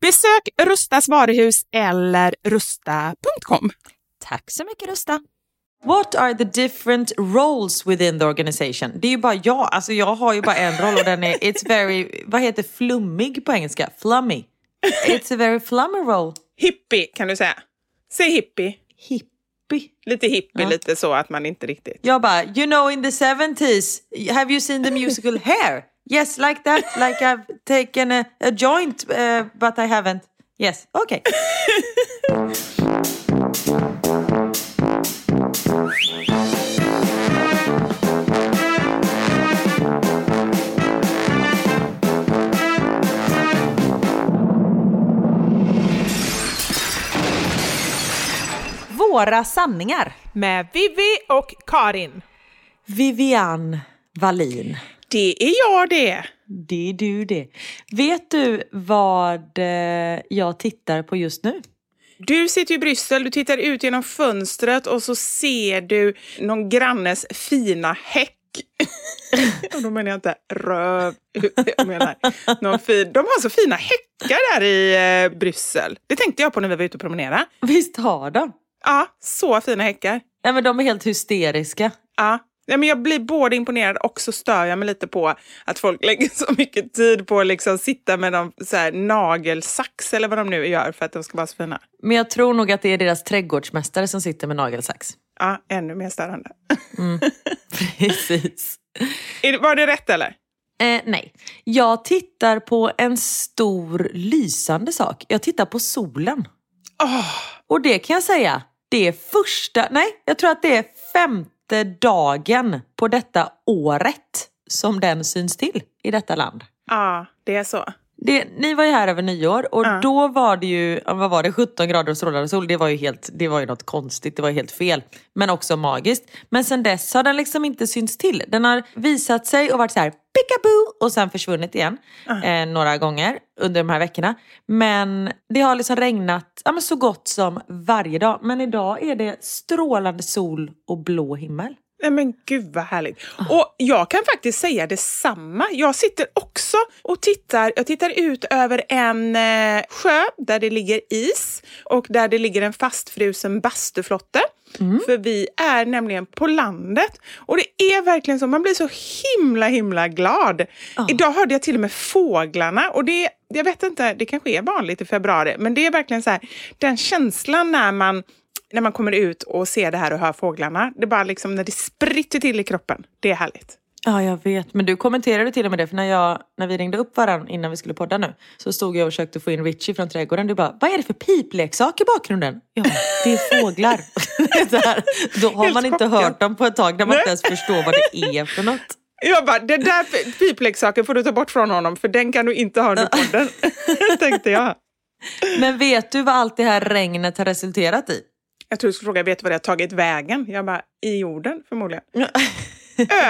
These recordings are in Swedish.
Besök Rustas varuhus eller rusta.com. Tack så mycket Rusta. What are the different roles within the organization? Det är ju bara jag, alltså jag har ju bara en roll och den är, it's very, vad heter flummig på engelska? Flummy. It's a very flummy role. Hippie kan du säga. Säg hippie. Hippie. Lite hippie, Ja. lite så att man inte riktigt... Jag bara, you know in the 70s, have you seen the musical Hair? Yes, like that, like I've taken a, a joint uh, but I haven't. Yes, okay. Våra sanningar. Med Vivi och Karin. Vivian Wallin. Det är jag det. Det är du det. Vet du vad eh, jag tittar på just nu? Du sitter i Bryssel, du tittar ut genom fönstret och så ser du någon grannes fina häck. och då menar jag inte röv. Jag menar någon fin, de har så fina häckar där i eh, Bryssel. Det tänkte jag på när vi var ute och promenerade. Visst har de? Ja, så fina häckar. Nej, men de är helt hysteriska. Ja. Ja, men jag blir både imponerad och så stör jag mig lite på att folk lägger så mycket tid på att liksom sitta med någon så här nagelsax eller vad de nu gör för att de ska vara så fina. Men jag tror nog att det är deras trädgårdsmästare som sitter med nagelsax. Ja, ännu mer störande. Precis. Är det- Var det rätt eller? Eh, nej, jag tittar på en stor lysande sak. Jag tittar på solen. Åh, Och det kan jag säga, det är första, nej, jag tror att det är femte dagen på detta året som den syns till i detta land. ja, det är så. Det, ni var ju här över nyår och Ja. då var det ju, vad var det, 17 grader och strålande sol. Det var ju helt, det var ju något konstigt, det var helt fel. Men också magiskt. Men sen dess har den liksom inte synts till. Den har visat sig och varit så här pickaboo och sen försvunnit igen. Eh, några gånger under de här veckorna. Men det har liksom regnat ja, men så gott som varje dag. Men idag är det strålande sol och blå himmel. Nej men gud vad härligt. Och jag kan faktiskt säga detsamma. Jag sitter också och tittar. Jag tittar ut över en eh, sjö där det ligger is och där det ligger en fastfrusen bastuflotte. För vi är nämligen på landet. Och det är verkligen så, man blir så himla himla glad. Idag hörde jag till och med fåglarna och det, jag vet inte, det kanske är vanligt i februari, men det är verkligen så här, den känslan när man när man kommer ut och ser det här och hör fåglarna. Det är bara liksom när det spritter till i kroppen. Det är härligt. Ja, jag vet. Men du kommenterade till och med det. För när, jag, när vi ringde upp varandra innan vi skulle podda nu så stod jag och försökte få in Richie från trädgården. Du bara, vad är det för pipleksak i bakgrunden? Ja, det är fåglar. det här. Då har man inte hört dem på ett tag när man inte ens förstår vad det är för något. Jag bara, den där pipleksaken får du ta bort från honom för den kan du inte ha under podden. Tänkte jag. Men vet du vad allt det här regnet har resulterat i? Jag tror du skulle fråga, vet du vad det har tagit vägen? Jag bara, i jorden förmodligen.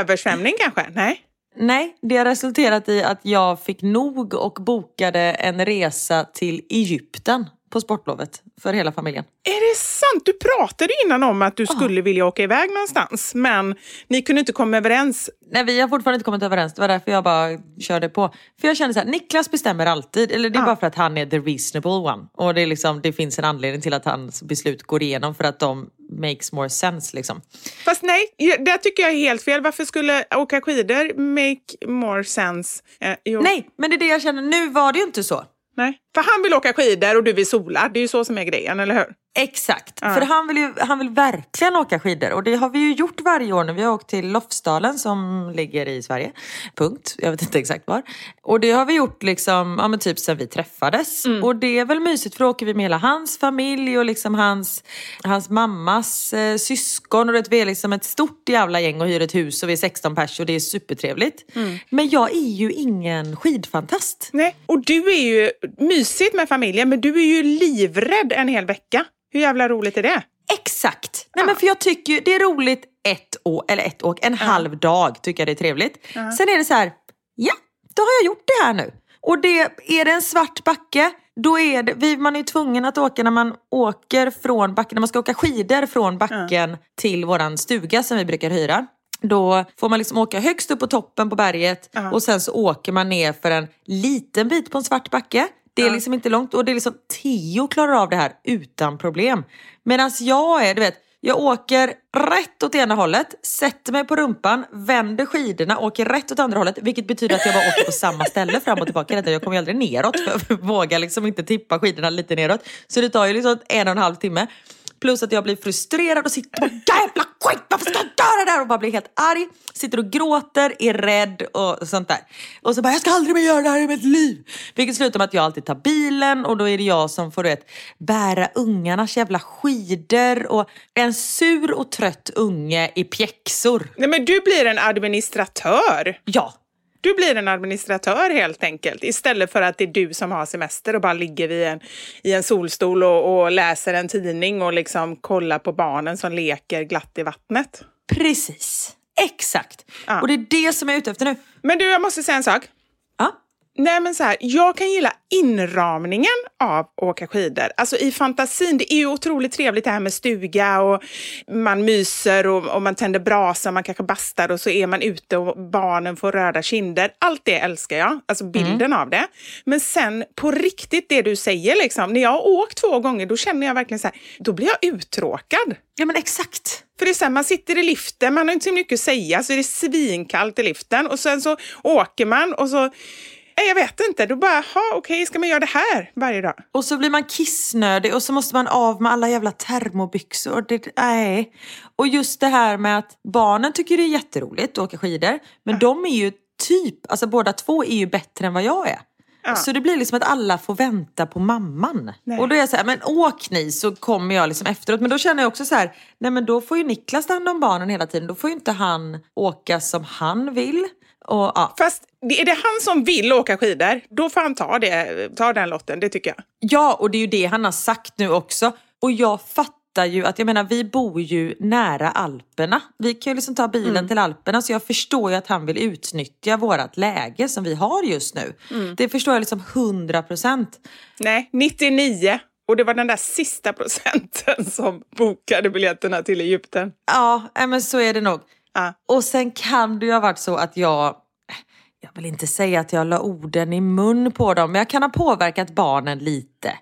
Översvämning kanske? Nej. Nej, det har resulterat i att jag fick nog och bokade en resa till Egypten på sportlovet för hela familjen. Är det sant? Du pratade innan om att du skulle vilja åka iväg någonstans, men ni kunde inte komma överens. Nej, vi har fortfarande inte kommit överens. Det var därför jag bara körde på. För jag kände så här, Niklas bestämmer alltid. Eller det är Ja. bara för att han är the reasonable one. Och det, är liksom, det finns en anledning till att hans beslut går igenom för att de makes more sense. Liksom. Fast nej, det tycker jag är helt fel. Varför skulle åka skidor make more sense? Eh. Nej, men det är det jag känner. Nu var det ju inte så. nej. För han vill åka skidor och du vill sola. Det är ju så som är grejen, eller hur? Exakt, Ja. för han vill ju han vill verkligen åka skidor och det har vi ju gjort varje år nu. Vi har åkt till Lofsdalen som ligger i Sverige. Punkt, jag vet inte exakt var. Och det har vi gjort liksom, ja men typ sen vi träffades. Och det är väl mysigt för då åker vi med hela hans familj och liksom hans, hans mammas eh, syskon. Och det, vi är liksom ett stort jävla gäng och hyr ett hus och vi är 16 pers och det är supertrevligt. Men jag är ju ingen skidfantast. Nej. Och du är ju mysigt med familjen, men du är ju livrädd en hel vecka. Hur jävla roligt är det? Exakt! Nej, men för jag tycker ju det är roligt ett år, eller ett år, en halv dag tycker jag det är trevligt. Sen är det så här, ja, då har jag gjort det här nu. Och det, är det en svart backe, då är det, vi, man är tvungen att åka när man åker från backen, när man ska åka skidor från backen till våran stuga som vi brukar hyra. Då får man liksom åka högst upp på toppen på berget och sen så åker man ner för en liten bit på en svart backe. Det är liksom inte långt och det är liksom Theo klarar av det här utan problem. Medan jag är, du vet, jag åker rätt åt ena hållet, sätter mig på rumpan, vänder skidorna, åker rätt åt andra hållet. Vilket betyder att jag bara åker på samma ställe fram och tillbaka. Jag kommer ju aldrig neråt för jag vågar liksom inte tippa skidorna lite neråt. Så det tar ju liksom en och en halv timme. Plus att jag blir frustrerad och sitter och jävla skit, varför ska jag göra det här? Och bara blir helt arg. Sitter och gråter, är rädd och sånt där. Och så bara, jag ska aldrig mer göra det här i mitt liv. Vilket slutar med att jag alltid tar bilen och då är det jag som får vet, bära ungarnas jävla skidor och en sur och trött unge i pjäxor. Nej, men du blir en administratör. Ja, Du blir en administratör helt enkelt. Istället för att det är du som har semester och bara ligger vid en, i en solstol och, och läser en tidning och liksom kollar på barnen som leker glatt i vattnet. precis. Exakt. Ja. Och det är det som jag är ute efter nu. Men du, jag måste säga en sak. Nej men så här, jag kan gilla inramningen av att åka skidor. Alltså i fantasin, det är ju otroligt trevligt det här med stuga och man myser och, och man tänder brasa, man kanske bastar och så är man ute och barnen får röda kinder. Allt det älskar jag, alltså bilden av det. Men sen på riktigt det du säger liksom, när jag har åkt två gånger då känner jag verkligen så här, då blir jag uttråkad. Ja men exakt. För det är så här, man sitter i liften, man har inte så mycket att säga, så är det svinkallt i liften och sen så åker man och så Jag vet inte, då bara, ha, okej, ska man göra det här varje dag? Och så blir man kissnödig och så måste man av med alla jävla termobyxor. Det, nej. Och just det här med att barnen tycker det är jätteroligt att åka skidor. Men de är ju typ, alltså båda två är ju bättre än vad jag är. Ja. Så det blir liksom att alla får vänta på mamman. Nej. Och då är jag så här, men åk ni så kommer jag liksom efteråt. Men då känner jag också så här, nej men då får ju Niklas ta hand om barnen hela tiden. Då får ju inte han åka som han vill. Och, ja. Fast är det han som vill åka skidor, då får han ta, det, ta den lotten, det tycker jag. Ja, och det är ju det han har sagt nu också. Och jag fattar ju att, jag menar vi bor ju nära Alperna. Vi kan ju liksom ta bilen till Alperna så jag förstår ju att han vill utnyttja vårat läge som vi har just nu. Det förstår jag liksom 100 procent. Nej, 99. Och det var den där sista procenten som bokade biljetterna till Egypten. Ja, men så är det nog. Ja. Och sen kan det ju ha varit så att jag, jag vill inte säga att jag la orden i mun på dem, men jag kan ha påverkat barnen lite.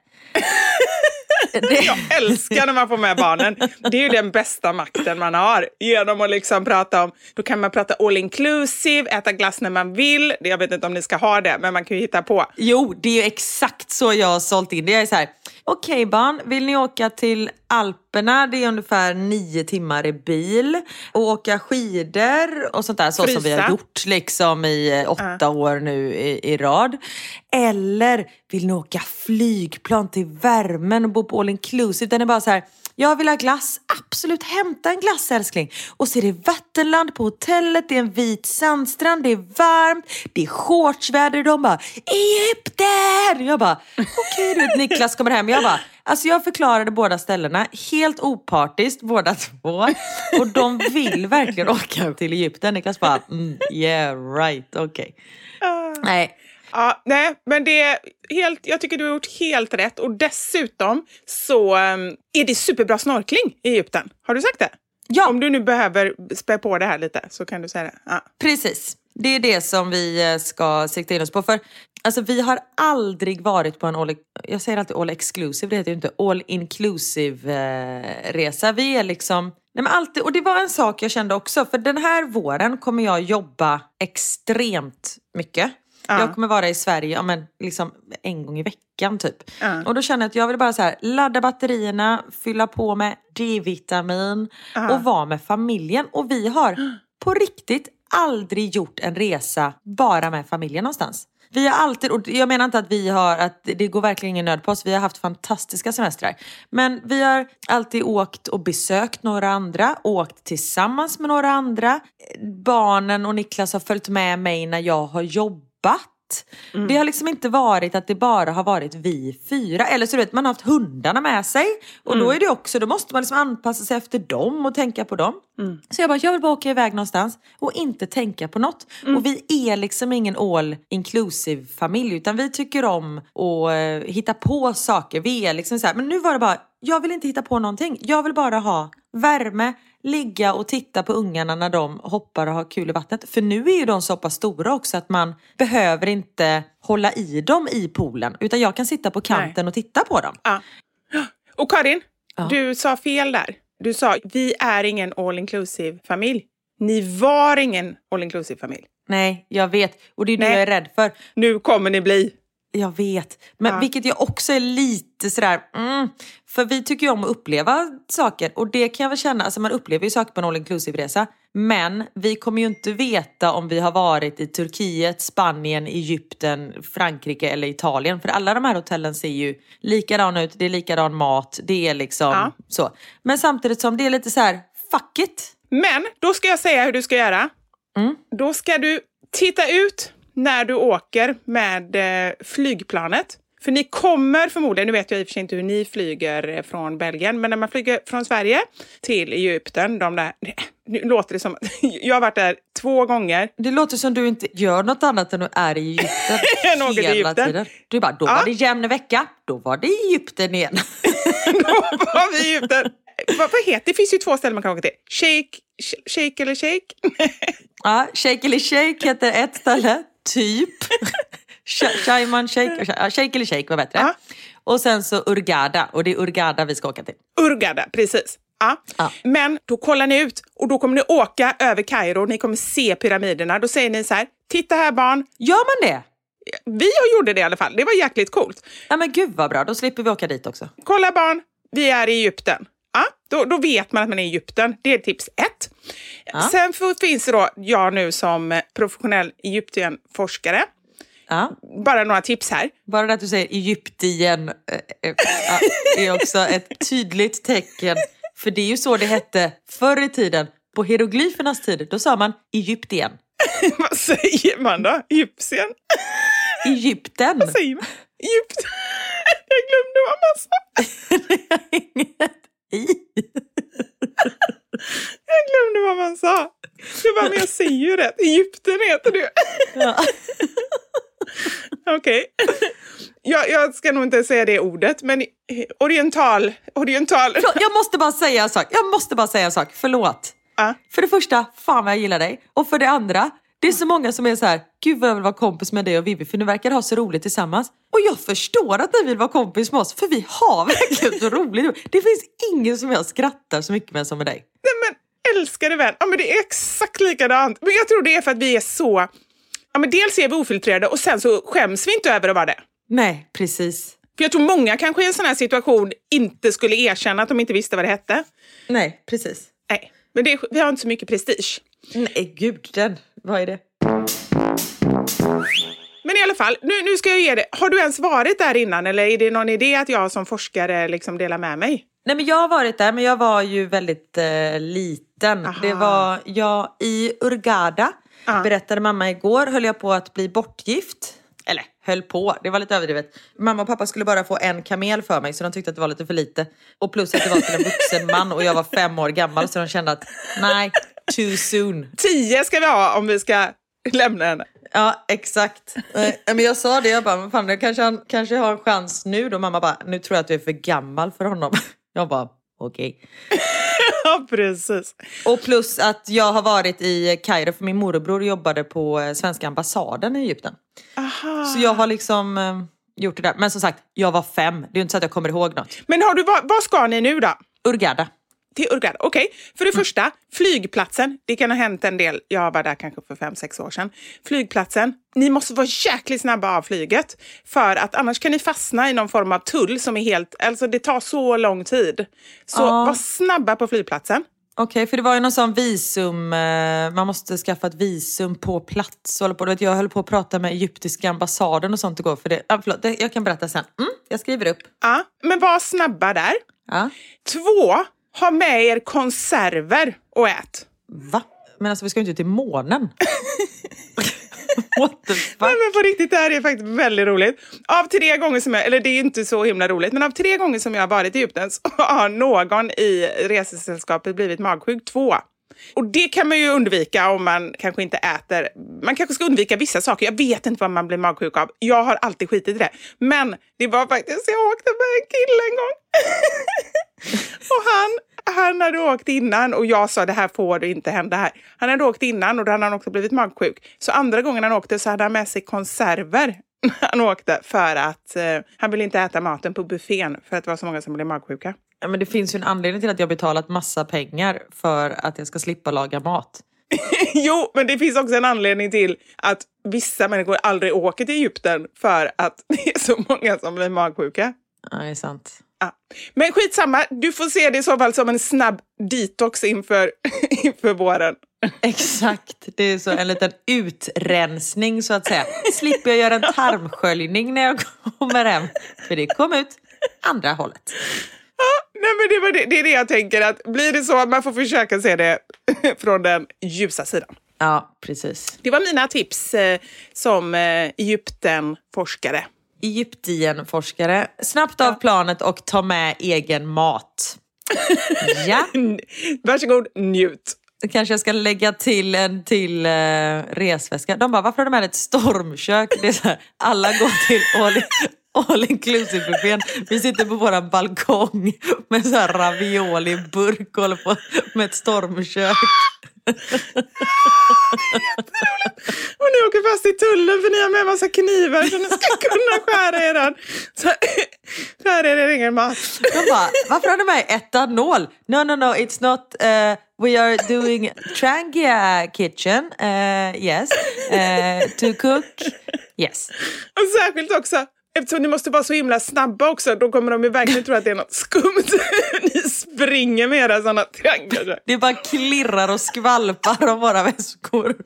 det, Jag älskar när man får med barnen. Det är ju den bästa makten man har. Genom att liksom prata om, då kan man prata all inclusive, äta glass när man vill. Jag vet inte om ni ska ha det, men man kan ju hitta på. Jo, det är ju exakt så jag har sålt in det. Jag är så här, okej barn, vill ni åka till Alperna, det är ungefär nio timmar i bil. Och åka skidor och sånt där, så som vi har Frysa. gjort liksom i eh, åtta år nu i, i rad. Eller vill ni åka flygplan till värmen och bo på all inclusive? Den är bara så här, jag vill ha glass. Absolut, hämta en glass älskling. Och så är det Vätternland på hotellet, det är en vit sandstrand, det är varmt, det är shortsväder. De bara Egypten! Jag bara okej vet, Niklas kommer hem. Jag bara Alltså jag förklarade båda ställena helt opartiskt båda två. Och de vill verkligen åka till Egypten. Niklas bara mm, yeah right, okej. Nej, Ja, nej, men det är helt, jag tycker du har gjort helt rätt. Och dessutom så um, är det superbra snorkling i Egypten. Har du sagt det? Ja. Om du nu behöver spä på det här lite så kan du säga det. Ja. Precis. Det är det som vi eh, ska sikta in oss på. För alltså, vi har aldrig varit på en all, jag säger alltid all exclusive, det heter ju inte all inclusive eh, resa. Vi är liksom, nej men alltid, och det var en sak jag kände också, för den här våren kommer jag jobba extremt mycket. Ja. Jag kommer vara i Sverige ja, men, liksom, en gång i veckan typ. Ja. Och då känner jag att jag vill bara så här, ladda batterierna, fylla på med D-vitamin Ja. och vara med familjen. Och vi har på riktigt aldrig gjort en resa bara med familjen någonstans. Vi har alltid, och jag menar inte att vi har, att det går verkligen ingen nöd på oss, vi har haft fantastiska semestrar. Men vi har alltid åkt och besökt några andra, åkt tillsammans med några andra. Barnen och Niklas har följt med mig när jag har jobbat. Det har liksom inte varit att det bara har varit vi fyra. Eller så du vet, man har haft hundarna med sig. Och då är det också, då måste man liksom anpassa sig efter dem och tänka på dem. Så jag bara, jag vill bara åka iväg någonstans och inte tänka på något. Och vi är liksom ingen all inclusive familj utan vi tycker om att eh, hitta på saker. Vi är liksom så här, men nu var det bara, jag vill inte hitta på någonting. Jag vill bara ha värme, ligga och titta på ungarna när de hoppar och har kul i vattnet. För nu är ju de så pass stora också att man behöver inte hålla i dem i poolen. Utan jag kan sitta på kanten och titta på dem. Ja. Och Karin, Ja. du sa fel där. Du sa vi är ingen all inclusive familj. Ni var ingen all inclusive familj. Nej, jag vet. Och det är det Nej. jag är rädd för. Nu kommer ni bli. Jag vet. Men Ja. vilket jag också är lite sådär, mm, för vi tycker ju om att uppleva saker och det kan jag väl känna, alltså man upplever ju saker på en all inclusive resa. Men vi kommer ju inte veta om vi har varit i Turkiet, Spanien, Egypten, Frankrike eller Italien. För alla de här hotellen ser ju likadana ut, det är likadan mat, det är liksom Ja. så. Men samtidigt som det är lite så här, fuck it. Men då ska jag säga hur du ska göra. Mm. Då ska du titta ut när du åker med eh, flygplanet. För ni kommer förmodligen, nu vet jag i och för sig inte hur ni flyger eh, från Belgien, men när man flyger från Sverige till Egypten, de där, nu låter det som jag har varit där två gånger. Det låter som du inte gör något annat än att är i Egypten hela Egypten. tiden. Du bara, då Ja. var det jämn vecka, då var det Egypten igen. Då var vi i Egypten. Vad, vad heter det? finns ju två ställen man kan åka till. Shake, sh- shake eller shake? Ja, Shake eller Shake heter ett ställe, typ. Sh- Shaiman Shake, Shake eller Shake var bättre. Ja. Och sen så Urgada, och det är Urgada vi ska åka till. Urgada, precis. Ja. Ja. Men då kollar ni ut och då kommer ni åka över Kairo. Ni kommer se pyramiderna. Då säger ni så här, titta här barn. Gör man det? Vi har gjorde det i alla fall. Det var jäkligt coolt. Ja men gud vad bra, då slipper vi åka dit också. Kolla barn, vi är i Egypten. Då, då vet man att man är i Egypten. Det är tips ett. Ja. Sen finns det då jag nu som eh, professionell Egyptienforskare. Ja. Bara några tips här. Bara det att du säger Egyptien äh, ja, är också ett tydligt tecken. För det är ju så det hette förr i tiden. På hieroglyfernas tid, då sa man Egyptien. Vad säger man då? Egyptien? Egypten. Vad säger man? Egypten? Jag glömde vad man sa. I. Jag glömde vad man sa. Jag bara, men jag säger ju rätt. Egypten heter det. Ja. Okej. Jag, jag ska nog inte säga det ordet, men oriental... oriental. Jag måste bara säga en sak. Jag måste bara säga en sak. Förlåt. Ja. För det första, fan vad jag gillar dig. Och för det andra, det är så många som är så här, gud vad jag vill vara kompis med dig och Vivi för ni verkar ha så roligt tillsammans. Och jag förstår att ni vill vara kompis med oss för vi har verkligen så roligt. Det finns ingen som jag skrattar så mycket med som med dig. Nej, men älskade vän. Ja, men det är exakt likadant. Men jag tror det är för att vi är så... Ja, men dels är vi ofiltrerade och sen så skäms vi inte över att vara det. Nej, precis. För jag tror många kanske i en sån här situation inte skulle erkänna att de inte visste vad det hette. Nej, precis. Nej, men det, vi har inte så mycket prestige. Nej, gud, den. Vad är det? Men i alla fall, nu, nu ska jag ge det. Har du ens varit där innan eller är det någon idé att jag som forskare liksom delar med mig? Nej, men jag har varit där, men jag var ju väldigt eh, liten. Aha. Det var jag i Urgada. Ja. Berättade mamma igår, höll jag på att bli bortgift. Eller höll på, det var lite överdrivet. Mamma och pappa skulle bara få en kamel för mig så de tyckte att det var lite för lite. Och plus att det var till en vuxen man och jag var fem år gammal så de kände att nej, too soon. Tio ska vi ha om vi ska lämna henne. Ja, exakt. Men jag sa det, jag bara, men fan, jag kanske, han, kanske har en chans nu då. Mamma bara, nu tror jag att du är för gammal för honom. Jag bara, okej. Ja, precis. Och plus att jag har varit i Kairo för min morbror jobbade på eh, svenska ambassaden i Egypten. Aha. Så jag har liksom eh, gjort det där. Men som sagt, jag var fem. Det är ju inte så att jag kommer ihåg något. Men har du, vad, vad ska ni nu då? Urgada. Till Urgada. Okej, för det första, flygplatsen. Det kan ha hänt en del. Jag var där kanske för fem, sex år sedan. Flygplatsen. Ni måste vara jäkligt snabba av flyget. För att annars kan ni fastna i någon form av tull som är helt... Alltså det tar så lång tid. Så Ja. var snabba på flygplatsen. Okej, för det var ju någon sån visum, eh, man måste skaffa ett visum på plats. och hålla på. Du vet, jag höll på att prata med egyptiska ambassaden och sånt igår. För det, ah, förlåt, jag kan berätta sen. Mm, jag skriver upp. Ja, men var snabba där. Ja. Två, ha med er konserver och ät. Va? Men alltså vi ska ju inte till månen. What the fuck? Nej, men på riktigt, det här är faktiskt väldigt roligt. Av tre gånger som jag, eller det är inte så himla roligt, men av tre gånger som jag har varit i Egypten så har någon i resesällskapet blivit magsjuk. Två. Och det kan man ju undvika om man kanske inte äter. Man kanske ska undvika vissa saker. Jag vet inte vad man blir magsjuk av. Jag har alltid skitit i det. Men det var faktiskt, jag åkte med en kille en gång. och han, han hade åkt innan och jag sa det här får du inte hända här. Han hade åkt innan och då hade han också blivit magsjuk. Så andra gången han åkte så hade han med sig konserver han åkte för att eh, han ville inte äta maten på buffén för att det var så många som blev magsjuka. Ja, men det finns ju en anledning till att jag betalat massa pengar för att jag ska slippa laga mat. jo, men det finns också en anledning till att vissa människor aldrig åker till Egypten för att det är så många som blir magsjuka. Ja, det är sant. Ja. Men skitsamma, du får se det i så fall som en snabb detox inför, inför våren. Exakt, det är så en liten utrensning så att säga. Slipper jag göra en tarmsköljning när jag kommer hem. För det kom ut andra hållet. Nej, men det, var det, det är det jag tänker, att blir det så att man får försöka se det från den ljusa sidan. Ja, precis. Det var mina tips eh, som eh, Egypten-forskare. Egyptien-forskare. Snabbt av planet och ta med egen mat. Ja, Varsågod, njut. kanske jag ska lägga till en till eh, resväska. De bara, varför har du med ett stormkök? Det är så här, alla går till all, all inclusive buffén. Vi sitter på våran balkong med så här ravioli i burk och håller på med ett stormkök. Och ni åker fast i tullen för ni har med massa knivar så ni ska kunna skära er så, skära er egen mat. De bara, varför har du med etanol? No, no, no, it's not. Uh, we are doing Trangia kitchen. Uh, yes. Uh, to cook. Yes. Och särskilt också, eftersom ni måste vara så himla snabba också, då kommer de ju verkligen tro att det är något skumt. ni springer med era sådana trianglar. Det bara klirrar och skvalpar om våra väskor.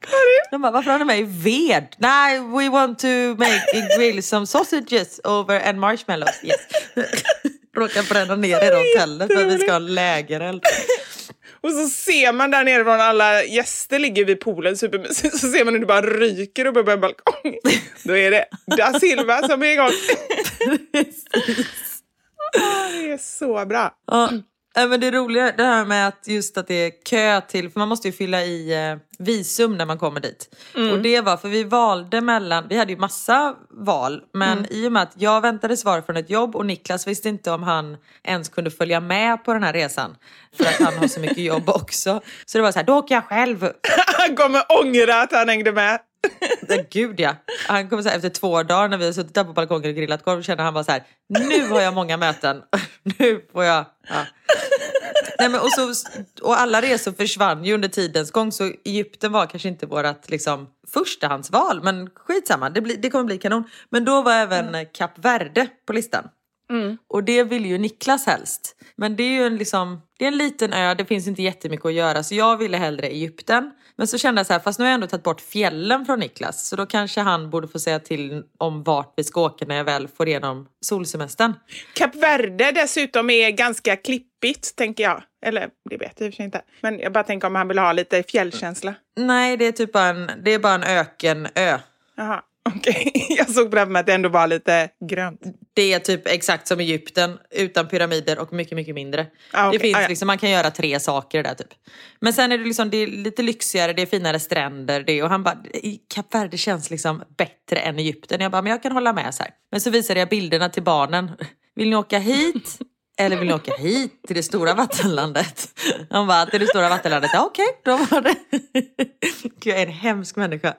Karin, De bara, varför har du med ved? Nej, we want to make grill some sausages over and marshmallows. Yes. Råkar bränna ner hela hotellet för vi ska ha lägereld. Och så ser man där nere från alla gäster ligger vid poolen supermysigt. Så ser man hur det bara ryker uppe på en balkong. Då är det Da Silva som är igång. Det är så bra. Ja, men det roliga det här med att just att det är kö till, för man måste ju fylla i eh, visum när man kommer dit. Och det var för vi valde mellan, vi hade ju massa val, men i och med att jag väntade svar från ett jobb och Niklas visste inte om han ens kunde följa med på den här resan. För att han har så mycket jobb också. Så det var så här, då åker jag själv. Han kommer ångra att han hängde med. Gud ja. Han kommer så här, efter två dagar när vi har suttit där på balkongen och grillat korv känner han bara så här, nu har jag många möten. nu får jag... Ja. Nej, men och, så, och alla resor försvann ju under tidens gång så Egypten var kanske inte vårt liksom, förstahandsval. Men skitsamma, det, blir, det kommer bli kanon. Men då var även mm. Kap Verde på listan. Mm. Och det vill ju Niklas helst. Men det är ju en, liksom, det är en liten ö, det finns inte jättemycket att göra. Så jag ville hellre Egypten. Men så kände jag så här, fast nu har jag ändå tagit bort fjällen från Niklas. Så då kanske han borde få säga till om vart vi ska åka när jag väl får igenom solsemestern. Kap Verde dessutom är ganska klippigt, tänker jag. Eller det vet jag i och för sig inte. Men jag bara tänker om han vill ha lite fjällkänsla. Nej, det är typ bara en, det är bara en ökenö. Jaha. Okej, okay. jag såg framför mig att det ändå var lite grönt. Det är typ exakt som Egypten, utan pyramider och mycket, mycket mindre. Ah, okay. det finns ah, ja. liksom, man kan göra tre saker där typ. Men sen är det, liksom, det är lite lyxigare, det är finare stränder. Det, och han bara, Kap Verde känns liksom bättre än Egypten. Jag bara, men jag kan hålla med så här. Men så visade jag bilderna till barnen. Vill ni åka hit? Eller vill ni åka hit till det stora vattenlandet? Han bara, till det stora vattenlandet. Ja, okej, okay, då var det. Gud, jag är en hemsk människa.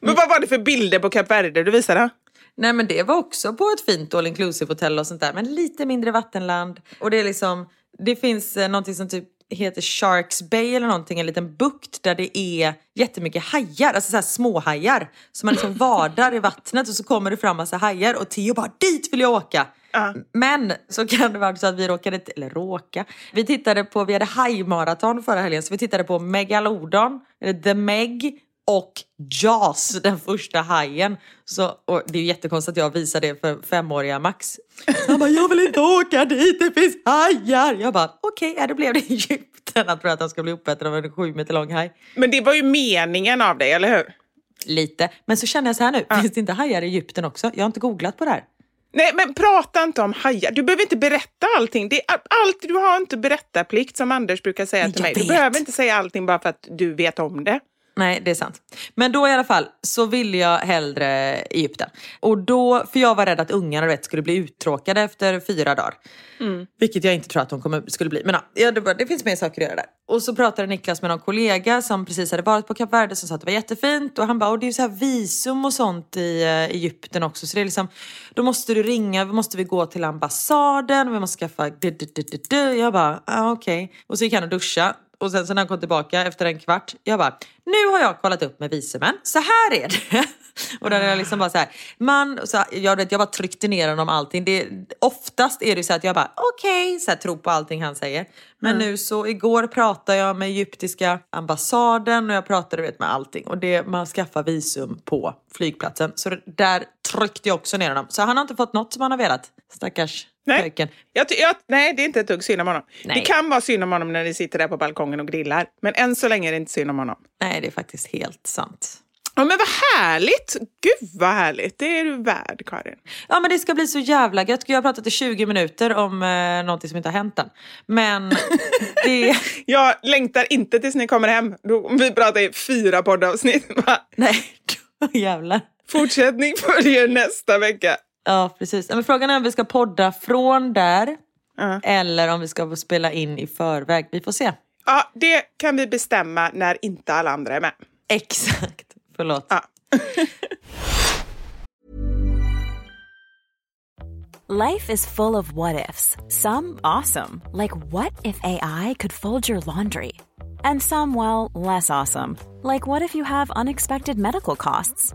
Men vad var det för bilder på Kap Verde du visade? Nej men det var också på ett fint all inclusive hotell och sånt där. Men lite mindre vattenland. Och det är liksom, det finns eh, någonting som typ heter Sharks Bay eller någonting, en liten bukt där det är jättemycket hajar, alltså så här småhajar. Så man liksom vadar i vattnet och så kommer det fram massa hajar och Theo bara dit vill jag åka. Uh. Men så kan det vara så att vi råkade, eller råka, vi tittade på, vi hade hajmaraton förra helgen så vi tittade på Megalodon, eller The Meg och Jaws, den första hajen. Så, det är jättekonstigt att jag visar det för femåriga Max. han bara, jag vill inte åka dit, det finns hajar. Jag bara, okej, okay, ja, då blev det Egypten. Han tror att han ska bli uppäten av en sju meter lång haj. Men det var ju meningen av dig, eller hur? Lite. Men så känner jag så här nu, ja. finns det inte hajar i Egypten också? Jag har inte googlat på det här. Nej, men prata inte om hajar. Du behöver inte berätta allting. Det är allt, du har inte berättarplikt som Anders brukar säga till mig. Du behöver inte säga allting bara för att du vet om det. Nej, det är sant. Men då i alla fall så ville jag hellre Egypten. Och då, för jag var rädd att ungarna vet, skulle bli uttråkade efter fyra dagar. Mm. Vilket jag inte tror att de kommer, skulle bli. Men ja, det, det, finns mer saker att göra där. Och så pratade Niklas med någon kollega som precis hade varit på Kap Verde som sa att det var jättefint. Och han bara, och det är så här visum och sånt i uh, Egypten också. Så det är liksom, då måste du ringa, då måste vi gå till ambassaden, vi måste skaffa... Jag bara, ah, okej. Okay. Och så gick han och duscha och sen så när han kom tillbaka efter en kvart, jag bara, nu har jag kollat upp med visumen, så här är det. Och då hade jag liksom bara så här, man, så jag, vet, jag bara tryckte ner honom allting. Det, oftast är det så att jag bara okej, okay, tror på allting han säger. Men mm. nu så igår pratade jag med egyptiska ambassaden och jag pratade vet, med allting. Och det, man skaffar visum på flygplatsen. Så där tryckte jag också ner honom. Så han har inte fått något som han har velat. Stackars Nej. Jag, jag, nej, det är inte ett dugg synd om honom. Nej. Det kan vara synd om honom när ni sitter där på balkongen och grillar. Men än så länge är det inte synd om honom. Nej, det är faktiskt helt sant. Ja men vad härligt! Gud vad härligt! Det är du värd Karin. Ja men det ska bli så jävla gött. Jag har pratat i 20 minuter om eh, någonting som inte har hänt än. Men det... jag längtar inte tills ni kommer hem. vi pratar i fyra poddavsnitt. Nej, jävlar. Fortsättning följer nästa vecka. Ja precis. Men frågan är om vi ska podda från där. Uh. Eller om vi ska spela in i förväg. Vi får se. Ja, det kan vi bestämma när inte alla andra är med. Exakt. Förlåt. Ah. Life is full of what ifs. Some awesome. Like what if AI could fold your laundry? And some, well, less awesome. Like what if you have unexpected medical costs?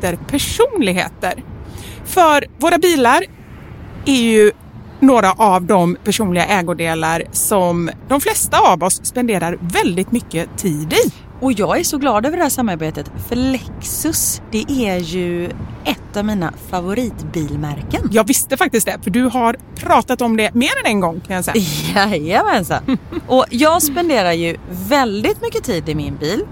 personligheter. För våra bilar är ju några av de personliga ägodelar som de flesta av oss spenderar väldigt mycket tid i. Och jag är så glad över det här samarbetet för Lexus det är ju ett av mina favoritbilmärken. Jag visste faktiskt det för du har pratat om det mer än en gång kan jag säga. Jajamensan. Och jag spenderar ju väldigt mycket tid i min bil.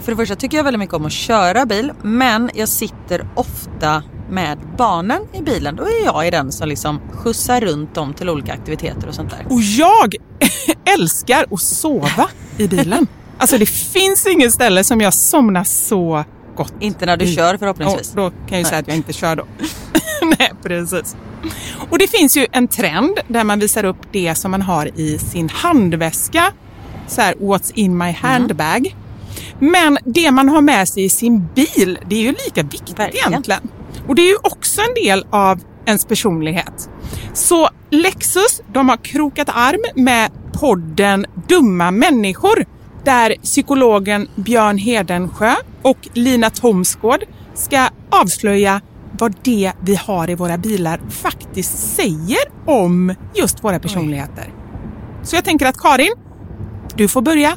För det första tycker jag väldigt mycket om att köra bil men jag sitter ofta med barnen i bilen. Då är jag i den som liksom skjutsar runt dem till olika aktiviteter och sånt där. Och jag älskar att sova i bilen. Alltså det finns inget ställe som jag somnar så gott Inte när du i. kör förhoppningsvis. Ja, då kan jag ju säga att jag inte kör då. Nej, precis. Och det finns ju en trend där man visar upp det som man har i sin handväska. Så här, what's in my handbag. Men det man har med sig i sin bil, det är ju lika viktigt Verkligen. egentligen. Och det är ju också en del av ens personlighet. Så Lexus, de har krokat arm med podden Dumma människor där psykologen Björn Hedensjö och Lina Thomsgård ska avslöja vad det vi har i våra bilar faktiskt säger om just våra personligheter. Så jag tänker att Karin, du får börja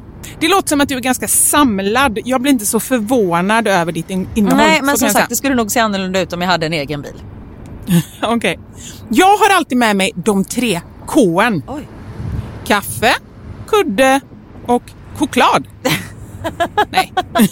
Det låter som att du är ganska samlad. Jag blir inte så förvånad över ditt in- innehåll. Nej men som sagt det skulle nog se annorlunda ut om jag hade en egen bil. Okej. Jag har alltid med mig de tre. Oj. Kaffe, kudde och choklad. Nej.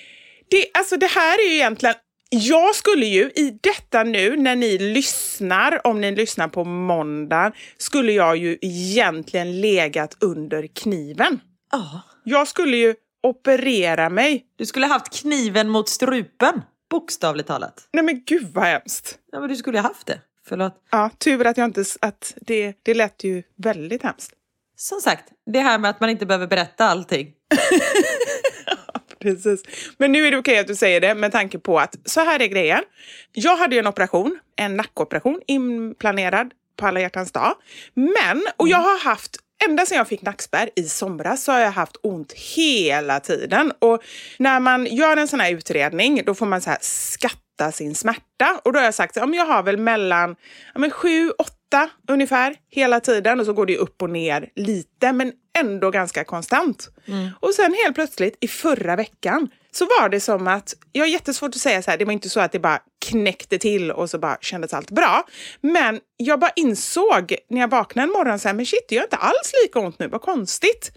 Det, alltså det här är ju egentligen... Jag skulle ju i detta nu, när ni lyssnar, om ni lyssnar på måndag, skulle jag ju egentligen legat under kniven. Ja. Jag skulle ju operera mig. Du skulle haft kniven mot strupen, bokstavligt talat. Nej men gud vad hemskt. Ja, men du skulle ha haft det. Förlåt. Ja, tur att jag inte... Att det, det lät ju väldigt hemskt. Som sagt, det här med att man inte behöver berätta allting. Precis. Men nu är det okej att du säger det med tanke på att så här är grejen. Jag hade ju en operation, en nackoperation inplanerad på alla hjärtans dag. Men, och jag har haft Ända sedan jag fick nackspärr i somras så har jag haft ont hela tiden. Och när man gör en sån här utredning då får man så här skatta sin smärta. Och då har jag sagt att jag har väl mellan ja, sju, åtta ungefär hela tiden. Och så går det upp och ner lite men ändå ganska konstant. Mm. Och sen helt plötsligt i förra veckan så var det som att, jag har jättesvårt att säga så här, det var inte så att det bara knäckte till och så bara kändes allt bra. Men jag bara insåg när jag vaknade en morgon så här, men shit, det gör inte alls lika ont nu, vad konstigt.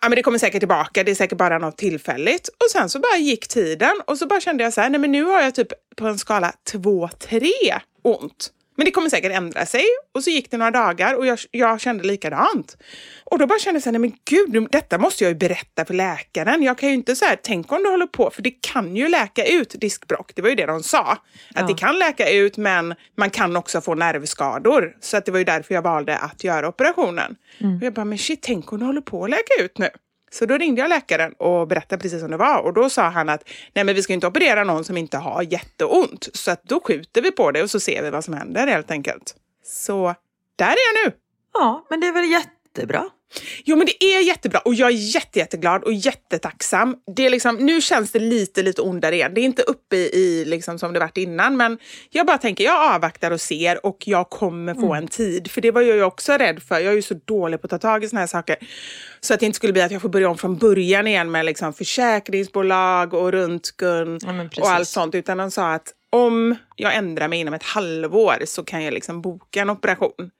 Ja, men det kommer säkert tillbaka, det är säkert bara något tillfälligt. Och sen så bara gick tiden och så bara kände jag så här, nej men nu har jag typ på en skala 2-3 ont. Men det kommer säkert ändra sig. Och så gick det några dagar och jag, jag kände likadant. Och då bara kände jag så här, nej men gud, detta måste jag ju berätta för läkaren. Jag kan ju inte så här, tänk om du håller på, för det kan ju läka ut diskbrock. Det var ju det de sa. Att Ja. det kan läka ut, men man kan också få nervskador. Så att det var ju därför jag valde att göra operationen. Och jag bara, men shit, tänk om du håller på att läka ut nu. Så då ringde jag läkaren och berättade precis som det var. Och då sa han att nej men vi ska inte operera någon som inte har jätteont. Så att då skjuter vi på det och så ser vi vad som händer helt enkelt. Så där är jag nu. Ja, men det är väl jättebra. Jo men det är jättebra och jag är jätte, jätteglad och jättetacksam. Det är liksom, nu känns det lite, lite ondare igen. Det är inte uppe i, i liksom som det varit innan men jag bara tänker jag avvaktar och ser och jag kommer få en tid. För det var jag ju också rädd för. Jag är ju så dålig på att ta tag i såna här saker. Så att det inte skulle bli att jag får börja om från början igen med liksom försäkringsbolag och röntgen Ja, och allt sånt. Utan de sa att om jag ändrar mig inom ett halvår så kan jag liksom boka en operation.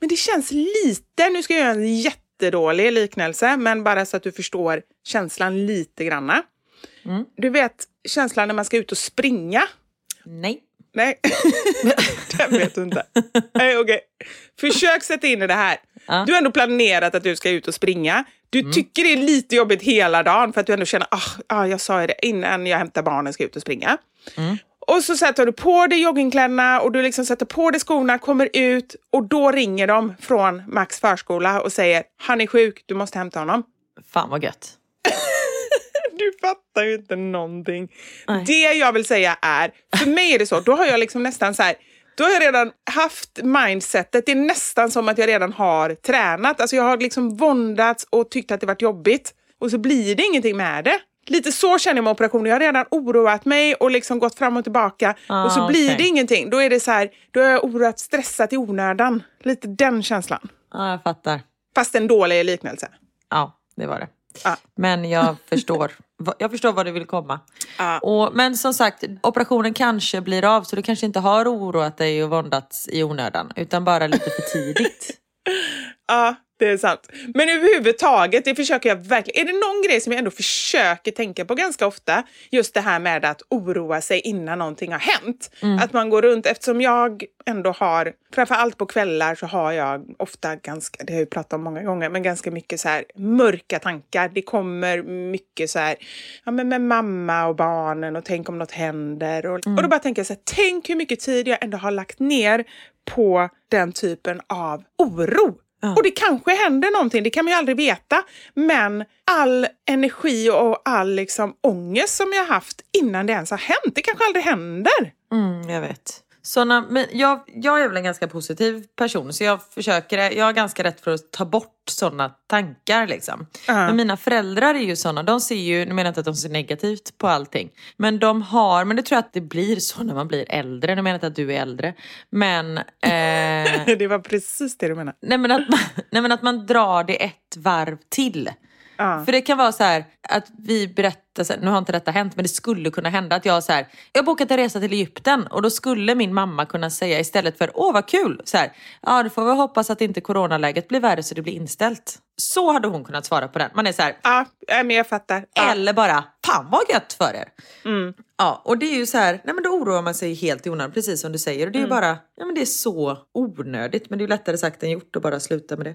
Men det känns lite, nu ska jag göra en jättedålig liknelse, men bara så att du förstår känslan lite granna. Du vet känslan när man ska ut och springa? Nej. Nej, den vet du inte. Nej, okej. Försök sätta in i det här. Ja. Du har ändå planerat att du ska ut och springa. Du tycker det är lite jobbigt hela dagen för att du ändå känner, ah, ah, jag sa det innan jag hämtar barnen ska jag ut och springa. Och så sätter du på dig joggingkläderna och du liksom sätter på dig skorna, kommer ut och då ringer de från Max förskola och säger, han är sjuk, du måste hämta honom. Fan vad gött. Du fattar ju inte någonting. Nej. Det jag vill säga är, för mig är det så, då har jag liksom nästan så här, då har jag redan haft mindsetet, det är nästan som att jag redan har tränat. Alltså jag har liksom våndats och tyckt att det varit jobbigt och så blir det ingenting med det. Lite så känner jag med operationen. Jag har redan oroat mig och liksom gått fram och tillbaka Ah, och så blir okej. det ingenting. Då är det så här, då har jag oroat, stressat i onödan. Lite den känslan. Ja, jag fattar. Fast en dålig liknelse. Ja, det var det. Men jag förstår. Jag förstår vad du vill komma. Och, men som sagt, operationen kanske blir av så du kanske inte har oroat dig och våndats i onödan utan bara lite för tidigt. Ja, det är sant. Men överhuvudtaget, det försöker jag verkligen. Är det någon grej som jag ändå försöker tänka på ganska ofta, just det här med att oroa sig innan någonting har hänt. Att man går runt, eftersom jag ändå har, framför allt på kvällar så har jag ofta ganska, det har jag pratat om många gånger, men ganska mycket så här mörka tankar. Det kommer mycket så här, ja men med mamma och barnen och tänk om något händer. Och, och då bara tänker jag så här, tänk hur mycket tid jag ändå har lagt ner på den typen av oro. Och det kanske händer någonting, det kan man ju aldrig veta. Men all energi och all liksom ångest som jag haft innan det ens har hänt, det kanske aldrig händer. Mm, jag vet. Såna, men jag, jag är väl en ganska positiv person så jag försöker, jag är ganska rätt för att ta bort sådana tankar liksom. Men mina föräldrar är ju sådana, de ser ju, nu menar jag inte att de ser negativt på allting. Men de har, men det tror jag att det blir så när man blir äldre, nu menar jag inte att du är äldre. Men... Eh, det var precis det du menade. nej, men att man, nej men att man drar det ett varv till. För det kan vara så här att vi berättar, så här, nu har inte detta hänt men det skulle kunna hända att jag så här, jag har bokat en resa till Egypten och då skulle min mamma kunna säga istället för åh vad kul, så här, ja då får vi hoppas att inte coronaläget blir värre så det blir inställt. Så hade hon kunnat svara på den. Man är så här, Ja, men jag fattar. Ja. eller bara, fan vad gött för er. Mm. Ja, och det är ju så här, nej men då oroar man sig helt i onödan, precis som du säger. Och det är Mm. bara, ja men det är så onödigt. Men det är ju lättare sagt än gjort att bara sluta med det.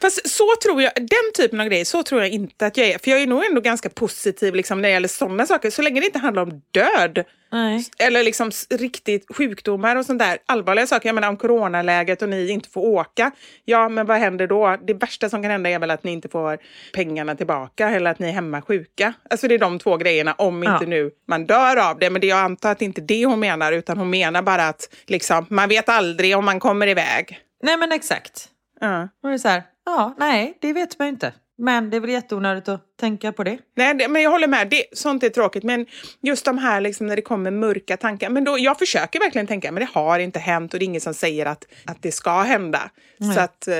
Fast så tror jag, den typen av grejer, så tror jag inte att jag är. För jag är nog ändå ganska positiv liksom, när det gäller sådana saker. Så länge det inte handlar om död. Nej. Eller liksom riktigt sjukdomar och sånt där. Allvarliga saker. Jag menar om coronaläget och ni inte får åka. Ja, men vad händer då? Det värsta som kan hända är väl att ni inte får pengarna tillbaka eller att ni är hemma sjuka. Alltså det är de två grejerna om Ja. inte nu man dör av det. Men det, jag antar att det inte är det hon menar utan hon menar bara att liksom, man vet aldrig om man kommer iväg. Nej men exakt. Ja. Och det är så här, ja nej det vet man ju inte. Men det är väl jätteonödigt att tänka på det. Nej, det, men jag håller med. Det, sånt är tråkigt. Men just de här liksom, när det kommer mörka tankar. Men då, jag försöker verkligen tänka, men det har inte hänt och det är ingen som säger att, att det ska hända. Nej. Så att eh,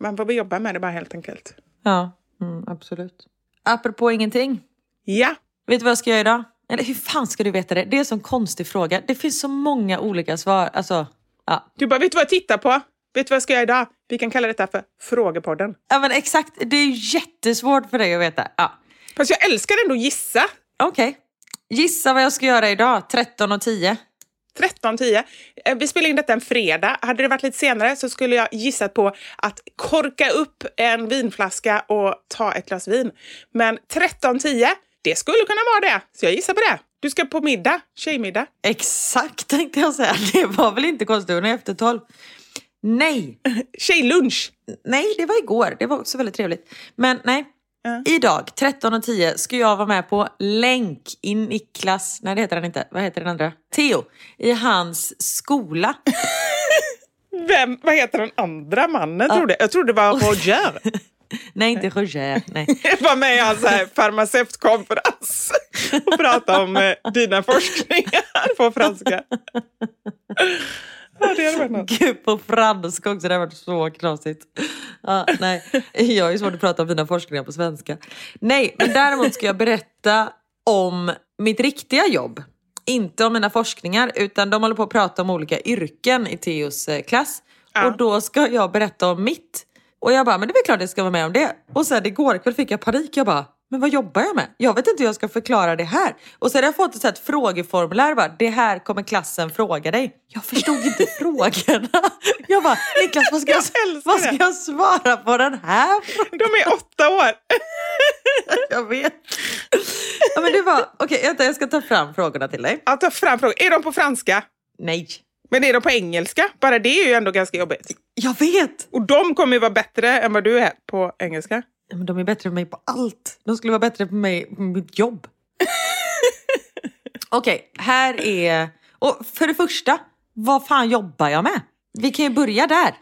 man får jobba med det bara helt enkelt. Ja, mm, absolut. Apropå ingenting. Ja. Vet du vad jag ska göra idag? Eller hur fan ska du veta det? Det är en sån konstig fråga. Det finns så många olika svar. Alltså, ja. Du bara, vet du vad jag tittar på? Vet du vad jag ska göra idag? Vi kan kalla detta för Frågepodden. ja men exakt, det är jättesvårt för dig att veta. Ja. Fast jag älskar ändå att gissa. Okej. Gissa vad jag ska göra idag, 13 och 10. 13.10. Eh, Vi spelar in detta en fredag. Hade det varit lite senare så skulle jag gissat på att korka upp en vinflaska och ta ett glas vin. Men 13.10, det skulle kunna vara det. Så jag gissar på det. Du ska på middag, tjejmiddag. Exakt tänkte jag säga. Det var väl inte konstigt, hon är efter 12. Nej, Tjejlunch. nej det var igår. Det var också väldigt trevligt. Men nej, idag 13 och 10 ska jag vara med på länk i Niklas, nej det heter han inte, vad heter den andra? Theo, i hans skola. Vem, vad heter den andra mannen? Trodde? Jag trodde det var Roger. Nej, inte Roger. Nej. Var med i hans farmaceutkonferens och pratade om eh, dina forskningar på franska. Ja, det hade varit något. Gud, på franska också, det har varit så knasigt. Ja, nej, jag är ju svårt att prata om mina forskningar på svenska. Nej, men däremot ska jag berätta om mitt riktiga jobb. Inte om mina forskningar, utan de håller på att prata om olika yrken i Theos eh, klass. Och då ska jag berätta om mitt. Och jag bara, men det är väl klart jag ska vara med om det. Och sen igår kväll fick jag panik. Jag bara, men vad jobbar jag med? Jag vet inte hur jag ska förklara det här. Och så hade jag fått ett, så här, ett frågeformulär. Bara, det här kommer klassen fråga dig. Jag förstod inte frågorna. Jag bara, Niklas vad ska jag, Jag vad ska jag svara på den här frågan? De är åtta år. Jag vet. Ja, men det var, okej vänta jag ska ta fram frågorna till dig. Ja, ta fram frågor. Är de på franska? Nej. Men är de på engelska? Bara det är ju ändå ganska jobbigt. Jag vet! Och de kommer ju vara bättre än vad du är på engelska. Men de är bättre än mig på allt. De skulle vara bättre på mig på mitt jobb. Okej, här är... Och för det första, vad fan jobbar jag med? Vi kan ju börja där.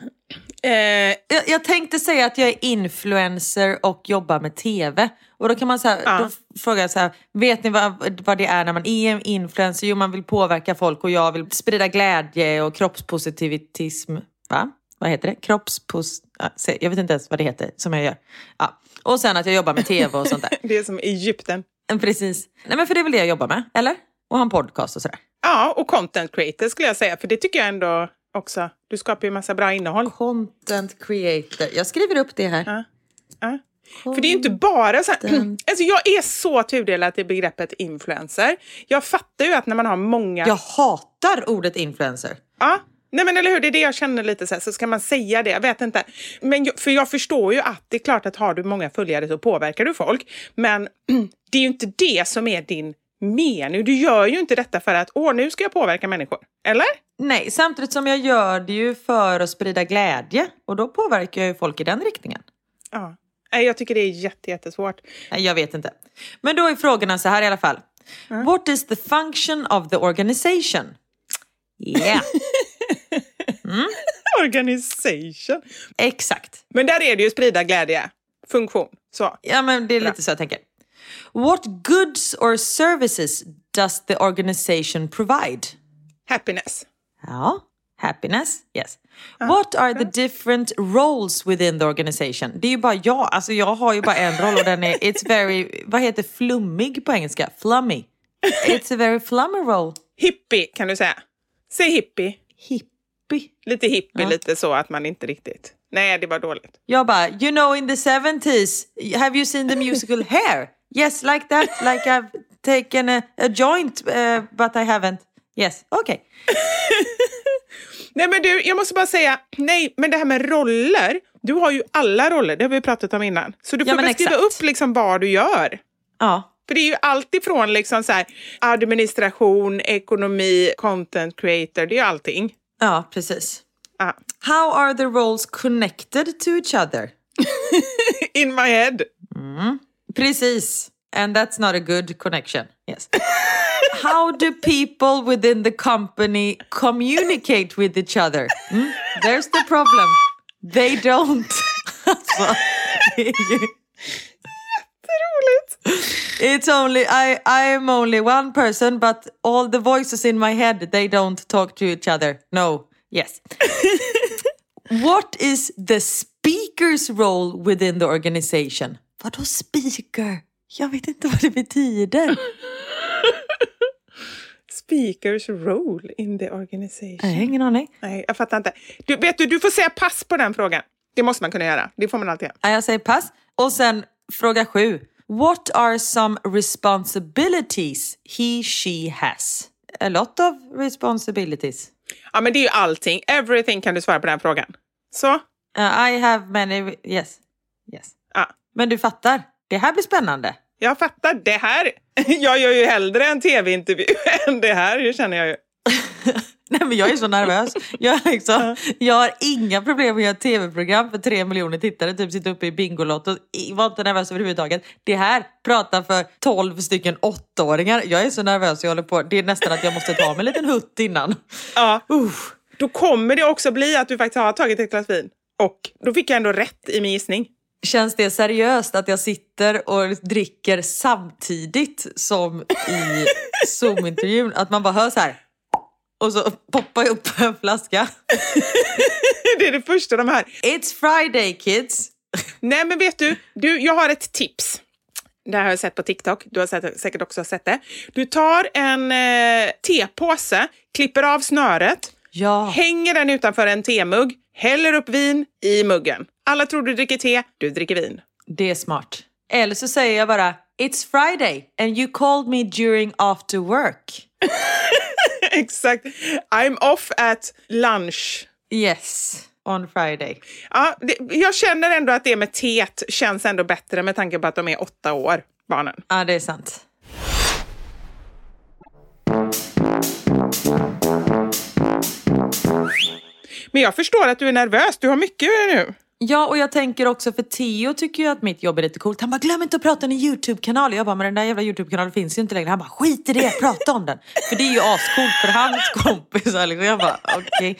Eh, Jag, tänkte säga att jag är influencer och jobbar med TV. Och då kan man säga, Ja. då frågar jag så här, vet ni vad, vad det är när man är en influencer? Jo, man vill påverka folk och jag vill sprida glädje och kroppspositivitism. Va? Vad heter det? Kroppspos... Jag vet inte ens vad det heter som jag gör. Ja. Och sen att jag jobbar med TV och sånt där. det är som Egypten. Precis. Nej men för det är väl det jag jobbar med, eller? Och ha en podcast och sådär. Ja, och content creator skulle jag säga. För det tycker jag ändå också. Du skapar ju massa bra innehåll. Content creator. Jag skriver upp det här. Ja. Ja. För det är inte bara så här, alltså jag är så tudelad i begreppet influencer. Jag fattar ju att när man har många... Jag hatar ordet influencer. Ja, nej men eller hur, det är det jag känner lite så här, så ska man säga det, jag vet inte. Men jag, för jag förstår ju att det är klart att har du många följare så påverkar du folk. Men det är ju inte det som är din mening. Du gör ju inte detta för att, åh nu ska jag påverka människor. Eller? Nej, samtidigt som jag gör det ju för att sprida glädje. Och då påverkar jag ju folk i den riktningen. Ja. Nej, Jag tycker det är jätte, jättesvårt. Nej, jag vet inte. Men då är frågorna så här i alla fall. What is the function of the organization? Yeah. Organization. Exakt. Men där är det ju sprida glädje. Funktion. Så. Ja, men det är lite så jag tänker. What goods or services does the organization provide? Happiness. Ja, happiness. Yes. What are the different roles within the organization? Det är ju bara jag. Alltså jag har ju bara en roll och den är, it's very, vad heter flummig på engelska? Flummy. It's a very flummy role. Hippie kan du säga. Säg hippie. Hippie. Lite hippie, Ja. lite så att man inte riktigt... Nej, det var dåligt. Jag bara, you know in the 70s, have you seen the musical Hair? Yes, like that, like I've taken a, a joint uh, but I haven't. Yes, okay. Nej men du, jag måste bara säga, nej men det här med roller. Du har ju alla roller, det har vi pratat om innan. Så du Ja, får men väl skriva exakt. upp liksom vad du gör. Ja. För det är ju allt ifrån liksom så här, administration, ekonomi, content creator, det är ju allting. Ja, precis. Ja. How are the roles connected to each other? In my head. Precis. And that's not a good connection. Yes. How do people within the company communicate with each other? Mm? There's the problem. They don't. Alltså, It's only I I am only one person but all the voices in my head they don't talk to each other. No. Yes. What is the speaker's role within the organization? Vadå speaker? Jag vet inte vad det betyder. Speakers role in the organization. Jag har ingen aning. Nej, jag fattar inte. Du, vet du, du får säga pass på den frågan. Det måste man kunna göra. Det får man alltid göra. Ja, Jag säger pass. Och sen fråga sju. What are some responsibilities he, she has? A lot of responsibilities. Ja, men det är ju allting. Everything kan du svara på den frågan. Så? Uh, I have many... Yes. yes. Men du fattar, det här blir spännande. Jag fattar. Det här... Jag gör ju hellre en tv-intervju än det här, det känner jag ju. Nej, men jag är så nervös. Jag, liksom, jag har inga problem med att göra ett tv-program för tre miljoner tittare, typ sitta uppe i Bingolotto. Var inte nervös överhuvudtaget. Det här pratar för 12 stycken åttaåringar. Jag är så nervös jag håller på. Det är nästan att jag måste ta mig en liten hutt innan. Ja. Då kommer det också bli att du faktiskt har tagit ett glas vin. Och då fick jag ändå rätt i min gissning. Känns det seriöst att jag sitter och dricker samtidigt som i Zoom-intervjun? Att man bara hör så här och så poppar jag upp en flaska. Det är det första de här. It's Friday kids! Nej, men vet du, du, jag har ett tips. Det här har jag sett på TikTok. Du har sett, säkert också sett det. Du tar en eh, tepåse, klipper av snöret, Ja. hänger den utanför en temugg, häller upp vin i muggen. Alla tror du dricker te, du dricker vin. Det är smart. Eller så säger jag bara It's Friday and you called me during after work. Exakt. I'm off at lunch. Yes, on Friday. Ja, det, jag känner ändå att det med teet känns ändå bättre med tanke på att de är åtta år, barnen. Ja, det är sant. Men jag förstår att du är nervös. Du har mycket nu. Ja, och jag tänker också för Theo tycker ju att mitt jobb är lite coolt. Han bara, glöm inte att prata om en YouTube-kanal. Jag bara, men den där jävla YouTube-kanalen finns ju inte längre. Han bara, skit i det, prata om den. För det är ju ascoolt för hans kompisar. Liksom. Jag bara, okej.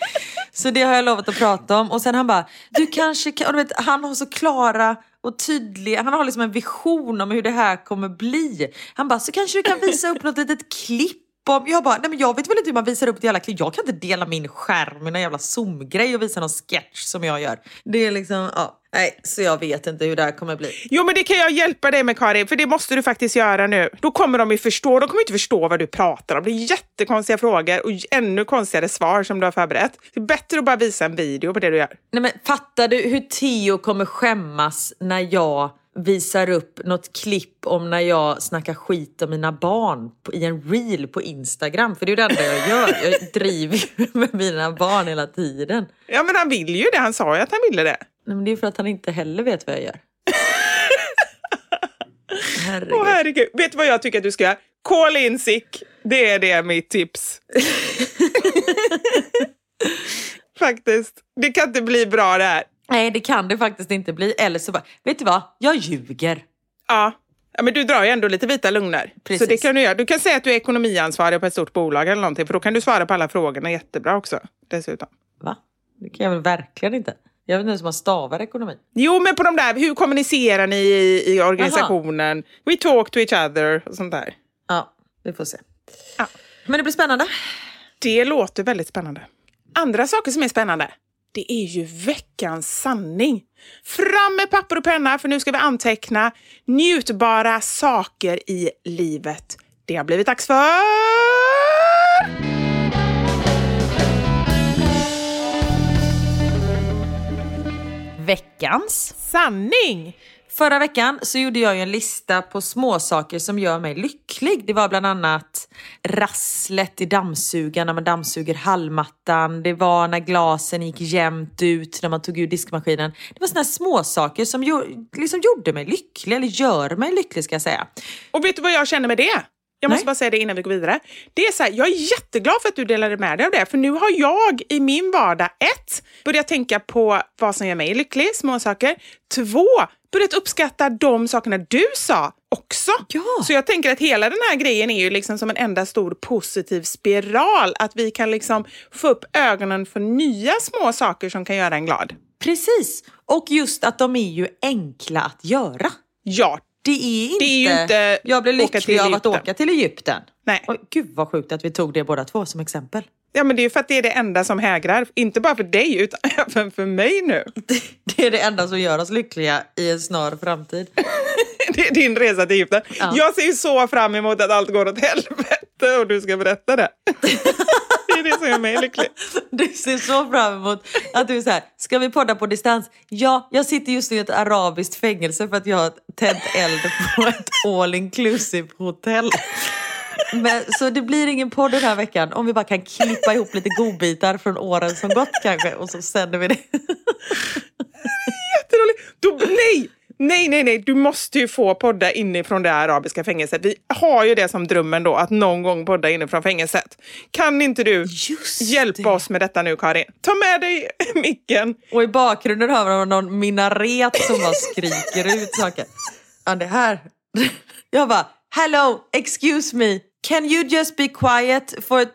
Så det har jag lovat att prata om. Och sen han bara, du kanske kan... Och du vet, han har så klara och tydliga, han har liksom en vision om hur det här kommer bli. Han bara, så kanske du kan visa upp något litet klipp om, jag bara, nej men jag vet väl inte hur man visar upp ett jävla klipp. Jag kan inte dela min skärm i någon jävla zoom-grej och visa någon sketch som jag gör. Det är liksom, ja. Nej, så jag vet inte hur det här kommer bli. Jo, men det kan jag hjälpa dig med, Karin, för det måste du faktiskt göra nu. Då kommer de ju förstå. De kommer inte förstå vad du pratar om. Det är jättekonstiga frågor och ännu konstigare svar som du har förberett. Det är bättre att bara visa en video på det du gör. Nej men fattar du hur Theo kommer skämmas när jag visar upp något klipp om när jag snackar skit om mina barn i en reel på Instagram? För det är ju det enda jag gör. Jag driver ju med mina barn hela tiden. Ja, men han vill ju det. Han sa ju att han ville det. Nej, men det är för att han inte heller vet vad jag gör. Herregud. Åh herregud. Vet du vad jag tycker att du ska göra? Call in sick. Det är det mitt tips. Faktiskt. Det kan inte bli bra det här. Nej, det kan det faktiskt inte bli. Eller så bara, vet du vad? Jag ljuger. Ja. Ja, men du drar ju ändå lite vita lögner. Precis. Så det kan du göra. Du kan säga att du är ekonomiansvarig på ett stort bolag eller någonting, för då kan du svara på alla frågorna jättebra också. Dessutom. Va? Det kan jag väl verkligen inte. Jag vet inte ens hur man stavar ekonomi. Jo, men på de där, hur kommunicerar ni i, i organisationen? We talk to each other och sånt där. Ja, vi får se. Ja. Men det blir spännande. Det låter väldigt spännande. Andra saker som är spännande, det är ju veckans sanning. Fram med papper och penna, för nu ska vi anteckna njutbara saker i livet. Det har blivit dags för... Veckans. Sanning! Förra veckan så gjorde jag ju en lista på småsaker som gör mig lycklig. Det var bland annat rasslet i dammsugaren när man dammsuger hallmattan. Det var när glasen gick jämnt ut när man tog ur diskmaskinen. Det var såna här småsaker som liksom gjorde mig lycklig, eller gör mig lycklig ska jag säga. Och vet du vad jag känner med det? Jag måste Nej. bara säga det innan vi går vidare. Det är så här, jag är jätteglad för att du delade med dig av det, för nu har jag i min vardag ett, börjat tänka på vad som gör mig lycklig, små saker. Två, börjat uppskatta de sakerna du sa också. Ja. Så jag tänker att hela den här grejen är ju liksom som en enda stor positiv spiral, att vi kan liksom få upp ögonen för nya små saker som kan göra en glad. Precis, och just att de är ju enkla att göra. Ja, Det är inte, Det är ju inte jag blir lycklig av att åka till Egypten. nej. Oj, gud vad sjukt att vi tog det båda två som exempel. Ja, men det är ju för att det är det enda som hägrar. Inte bara för dig, utan även för mig nu. Det är det enda som gör oss lyckliga i en snar framtid. Det är din resa till Egypten. Ja. Jag ser ju så fram emot att allt går åt helvete och du ska berätta det. Det är det som gör mig lycklig. Du ser så fram emot att du är så här, ska vi podda på distans? Ja, jag sitter just nu i ett arabiskt fängelse för att jag har tänt eld på ett all inclusive hotell. Men, så det blir ingen podd den här veckan om vi bara kan klippa ihop lite godbitar från åren som gått kanske och så sänder vi det. Jätteroligt. Då, nej! Nej, nej, nej. Du måste ju få podda inifrån det arabiska fängelset. Vi har ju det som drömmen då, att någon gång podda inifrån fängelset. Kan inte du Just hjälpa det. oss med detta nu, Karin? Ta med dig micken. Och i bakgrunden hör man någon minaret som bara skriker ut saker. Ja, det här. Jag bara, hello, excuse me, can you just be quiet for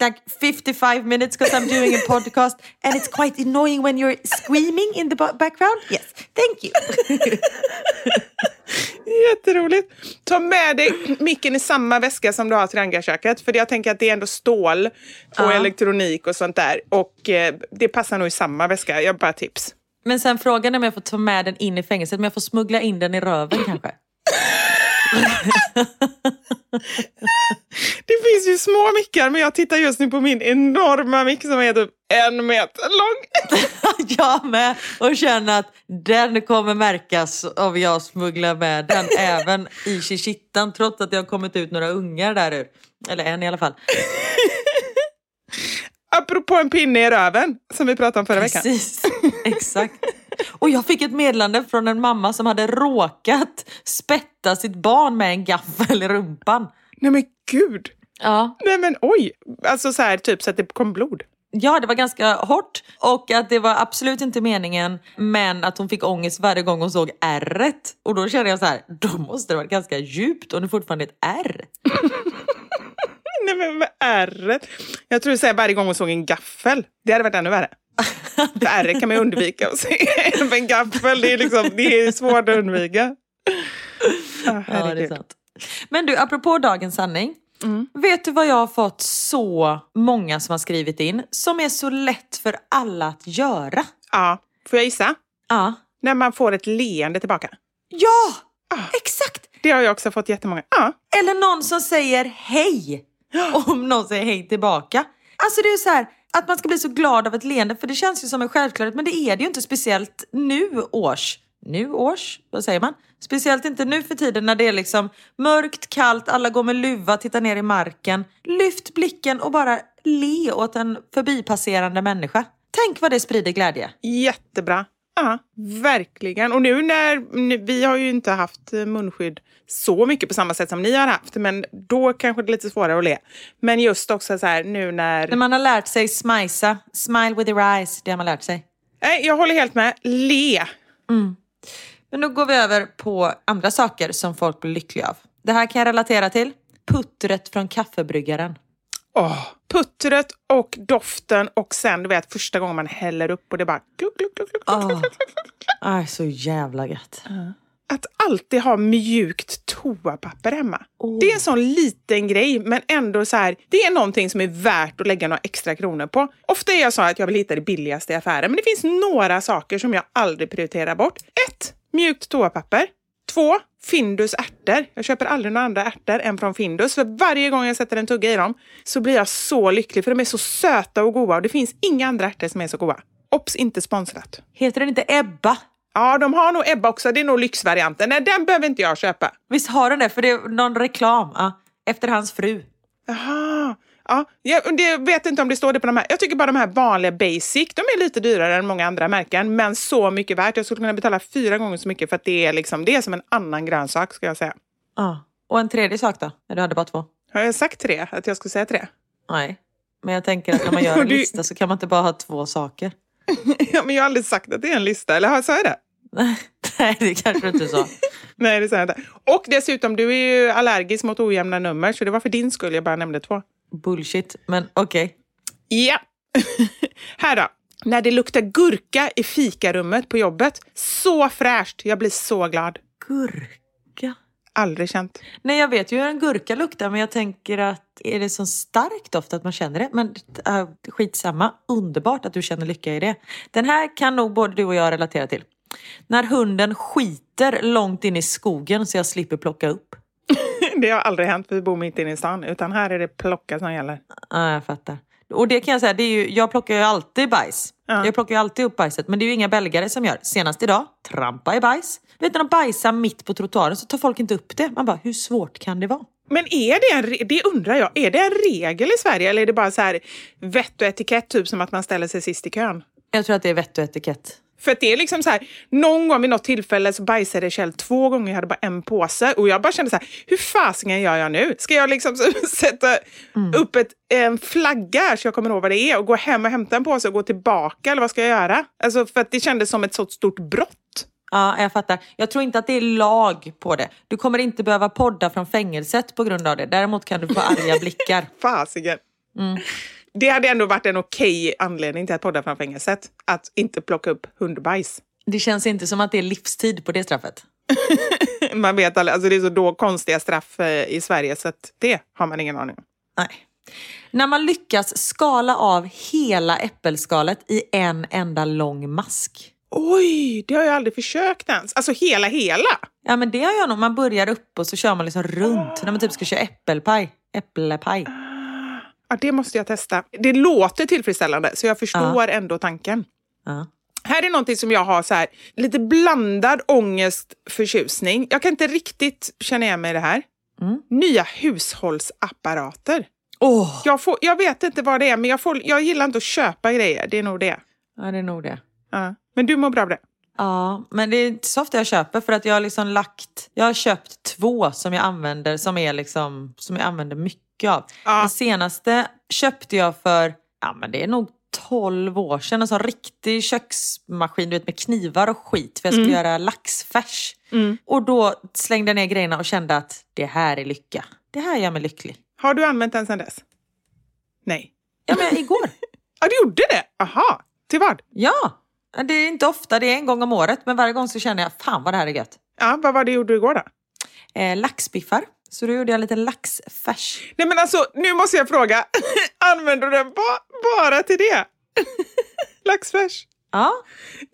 like 55 minutes because I'm doing a podcast and it's quite annoying when you're screaming in the ba- background? Yes, thank you. Jätteroligt. Ta med dig micken i samma väska som du har till rangaköket. För jag tänker att det är ändå stål och Ja. elektronik och sånt där. Och eh, det passar nog i samma väska. Jag bara tips. Men sen frågan är om jag får ta med den in i fängelset, men jag får smuggla in den i röven kanske. Det finns ju små mickar, men jag tittar just nu på min enorma mick som är typ en meter lång. jag med och känner att den kommer märkas om jag smugglar med den även i Chichitan trots att det har kommit ut några ungar där ur. Eller en i alla fall. Apropå en pinne i röven, som vi pratade om förra veckan. Precis, exakt. Och jag fick ett meddelande från en mamma som hade råkat spätta sitt barn med en gaffel i rumpan. Nej men gud! Ja, Nej men oj! Alltså så här, typ så att det kom blod. Ja, det var ganska hårt och att det var absolut inte meningen men att hon fick ångest varje gång hon såg ärret. Och då kände jag så här, då måste det vara ganska djupt om det fortfarande är ett ärr. Nej men ärret. Jag tror du säger varje gång hon såg en gaffel. Det hade varit ännu värre. För ärret kan man undvika att se. Men en gaffel, det är, liksom, det är svårt att undvika. Ah, Ja, det är sant. Men du, apropå dagens sanning. Vet du vad jag har fått så många som har skrivit in som är så lätt för alla att göra? ja, får jag gissa? Ja. När man får ett leende tillbaka. Ja, Ah. exakt! Det har jag också fått jättemånga. Ja, Eller någon som säger hej om någon säger hej tillbaka. Alltså det är så här att man ska bli så glad av ett leende för det känns ju som en självklarhet men det är det ju inte speciellt nu års. Nu års? Vad säger man? Speciellt inte nu för tiden när det är liksom mörkt, kallt, alla går med luva, tittar ner i marken. Lyft blicken och bara le åt en förbipasserande människa. Tänk vad det sprider glädje. jättebra. Ja, verkligen. Och nu när, vi har ju inte haft eh, munskydd så mycket på samma sätt som ni har haft, men då kanske det är lite svårare att le. Men just också så här nu när... När man har lärt sig smisa, smile with your eyes, det har man lärt sig. Nej, jag håller helt med. Le. Men nu går vi över på andra saker som folk blir lyckliga av. Det här kan jag relatera till. Puttret från kaffebryggaren. Åh, puttret och doften och sen du vet första gången man häller upp och det bara kluck, kluck, kluck, kluck, Åh, kluck, kluck, kluck. Aj, så jävla gött. Att alltid ha mjukt toapapper hemma. Åh. Det är en sån liten grej, men ändå så här, det är någonting som är värt att lägga några extra kronor på. Ofta är jag så att jag vill hitta det billigaste i affären, men det finns några saker som jag aldrig prioriterar bort. Ett, Mjukt toapapper. Två, Findus ärtor. Jag köper aldrig några andra ärtor än från Findus. För varje gång jag sätter en tugga i dem så blir jag så lycklig för de är så söta och goda och det finns inga andra ärtor som är så goda. Ops, inte sponsrat. Heter den inte Ebba? Ja, de har nog Ebba också. Det är nog lyxvarianten. Nej, den behöver inte jag köpa. Visst har den det? För det är någon reklam. Ja. Efter hans fru. Jaha. Ja, jag det vet inte om det står det på de här. Jag tycker bara de här vanliga basic, de är lite dyrare än många andra märken, men så mycket värt. Jag skulle kunna betala fyra gånger så mycket för att det är, liksom, det är som en annan grönsak, ska jag säga. Ja. Och en tredje sak då? När du hade bara två? Har jag sagt tre? Att jag skulle säga tre? Nej. Men jag tänker att när man gör en du- lista så kan man inte bara ha två saker. ja, men jag har aldrig sagt att det är en lista, eller har- sa jag det? Nej, det kanske du inte sa. Nej, det sa jag inte. Och dessutom, du är ju allergisk mot ojämna nummer, så det var för din skull jag bara nämnde två. Bullshit, men okej. Ja. Här då. När det luktar gurka i fikarummet på jobbet. Så fräscht. Jag blir så glad. Gurka? Aldrig känt. Nej, jag vet ju hur en gurka luktar, men jag tänker att är det så starkt doft att man känner det? Men äh, skitsamma, underbart att du känner lycka i det. Den här kan nog både du och jag relatera till. När hunden skiter långt in i skogen så jag slipper plocka upp. Det har aldrig hänt, vi bor mitt inne i stan. Utan här är det plocka som gäller. Ja, jag fattar. Och det kan jag säga, det är ju, jag plockar ju alltid bajs. Ja. Jag plockar ju alltid upp bajset, men det är ju inga belgare som gör. Senast idag, trampa i bajs. Vet när de bajsar mitt på trottoaren så tar folk inte upp det. Man bara, hur svårt kan det vara? Men är det en, det undrar jag, är det en regel i Sverige eller är det bara så här vett och etikett, typ som att man ställer sig sist i kön? Jag tror att det är vett och etikett. För att det är liksom så här, någon gång vid något tillfälle så bajsade Kjell två gånger, jag hade bara en påse och jag bara kände så här, hur fasingen gör jag nu? Ska jag liksom sätta upp ett, en flagga så jag kommer ihåg vad det är och gå hem och hämta en påse och gå tillbaka eller vad ska jag göra? Alltså för att det kändes som ett så stort brott. Ja, jag fattar. Jag tror inte att det är lag på det. Du kommer inte behöva podda från fängelset på grund av det. Däremot kan du få arga blickar. Fasiken. Det hade ändå varit en okej anledning till att podda från fängelset. Att inte plocka upp hundbajs. Det känns inte som att det är livstid på det straffet. Man vet aldrig, alltså det är så då konstiga straff eh, i Sverige så att det har man ingen aning om. Nej. När man lyckas skala av hela äppelskalet i en enda lång mask. Oj, det har jag aldrig försökt ens. Alltså hela, hela. Ja men det har jag nog. Man börjar upp och så kör man liksom runt. När man typ ska köra äppelpaj. Äpplepaj. Ja, det måste jag testa. Det låter tillfredsställande så jag förstår ändå tanken. Ja. Här är någonting som jag har så här, lite blandad ångest, förtjusning. Jag kan inte riktigt känna igen mig i det här. Nya hushållsapparater. Åh! Jag, får, jag vet inte vad det är, men jag, får, jag gillar inte att köpa grejer. Det är nog det. Ja det är nog det. Ja. Men du mår bra av det? Ja, men det är inte så ofta jag köper för att jag har liksom lagt... Jag har köpt två som jag använder som, är liksom, som jag använder mycket av. Ja. Den senaste köpte jag för, ja men det är nog 12 år sedan. En sån riktig köksmaskin du vet, med knivar och skit för jag skulle göra laxfärs. Och då slängde jag ner grejerna och kände att det här är lycka. Det här gör mig lycklig. Har du använt den sedan dess? Nej. Ja men igår. Ja, du gjorde det? Aha. Till vad? ja, det är inte ofta, det är en gång om året. Men varje gång så känner jag, fan vad det här är gött. Ja, vad var det gjorde du igår då? Eh, laxbiffar. Så då gjorde jag lite laxfärs. Nej men alltså, nu måste jag fråga. Använder du den ba bara till det? Laxfärs? Ja,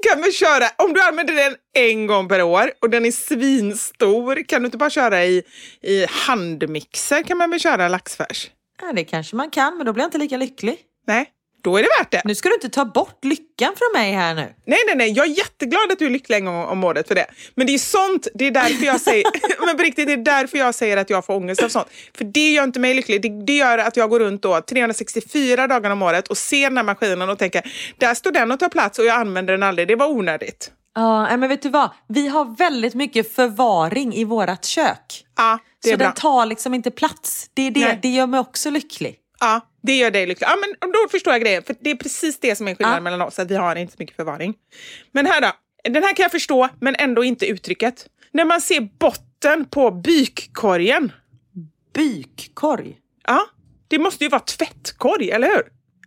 Kan vi köra, om du använder den en gång per år och den är svinstor, kan du inte bara köra i, i handmixer? Kan man väl köra laxfärs? Ja, det kanske man kan, men då blir jag inte lika lycklig. Nej, då är det värt det. Nu ska du inte ta bort lyckan från mig här nu. Nej, nej, nej. Jag är jätteglad att du är lycklig en gång om året för det. Men det är sånt, det är därför jag säger, men på riktigt, det är därför jag säger att jag får ångest av sånt. För det gör inte mig lycklig. Det, det gör att jag går runt då 364 dagar om året och ser den här maskinen och tänker, där står den och tar plats och jag använder den aldrig. Det var onödigt. Ja, nej, men vet du vad? Vi har väldigt mycket förvaring i vårt kök. Ja, det Så är bra. den tar liksom inte plats. Det, är det, Nej. det gör mig också lycklig. Ja, det gör dig lycklig. Ja, men då förstår jag grejen. För det är precis det som är skillnaden Ja. mellan oss, att vi har inte så mycket förvaring. Men här då. Den här kan jag förstå, men ändå inte uttrycket. När man ser botten på bykkorgen. Bykkorg? Ja, det måste ju vara tvättkorg, eller hur?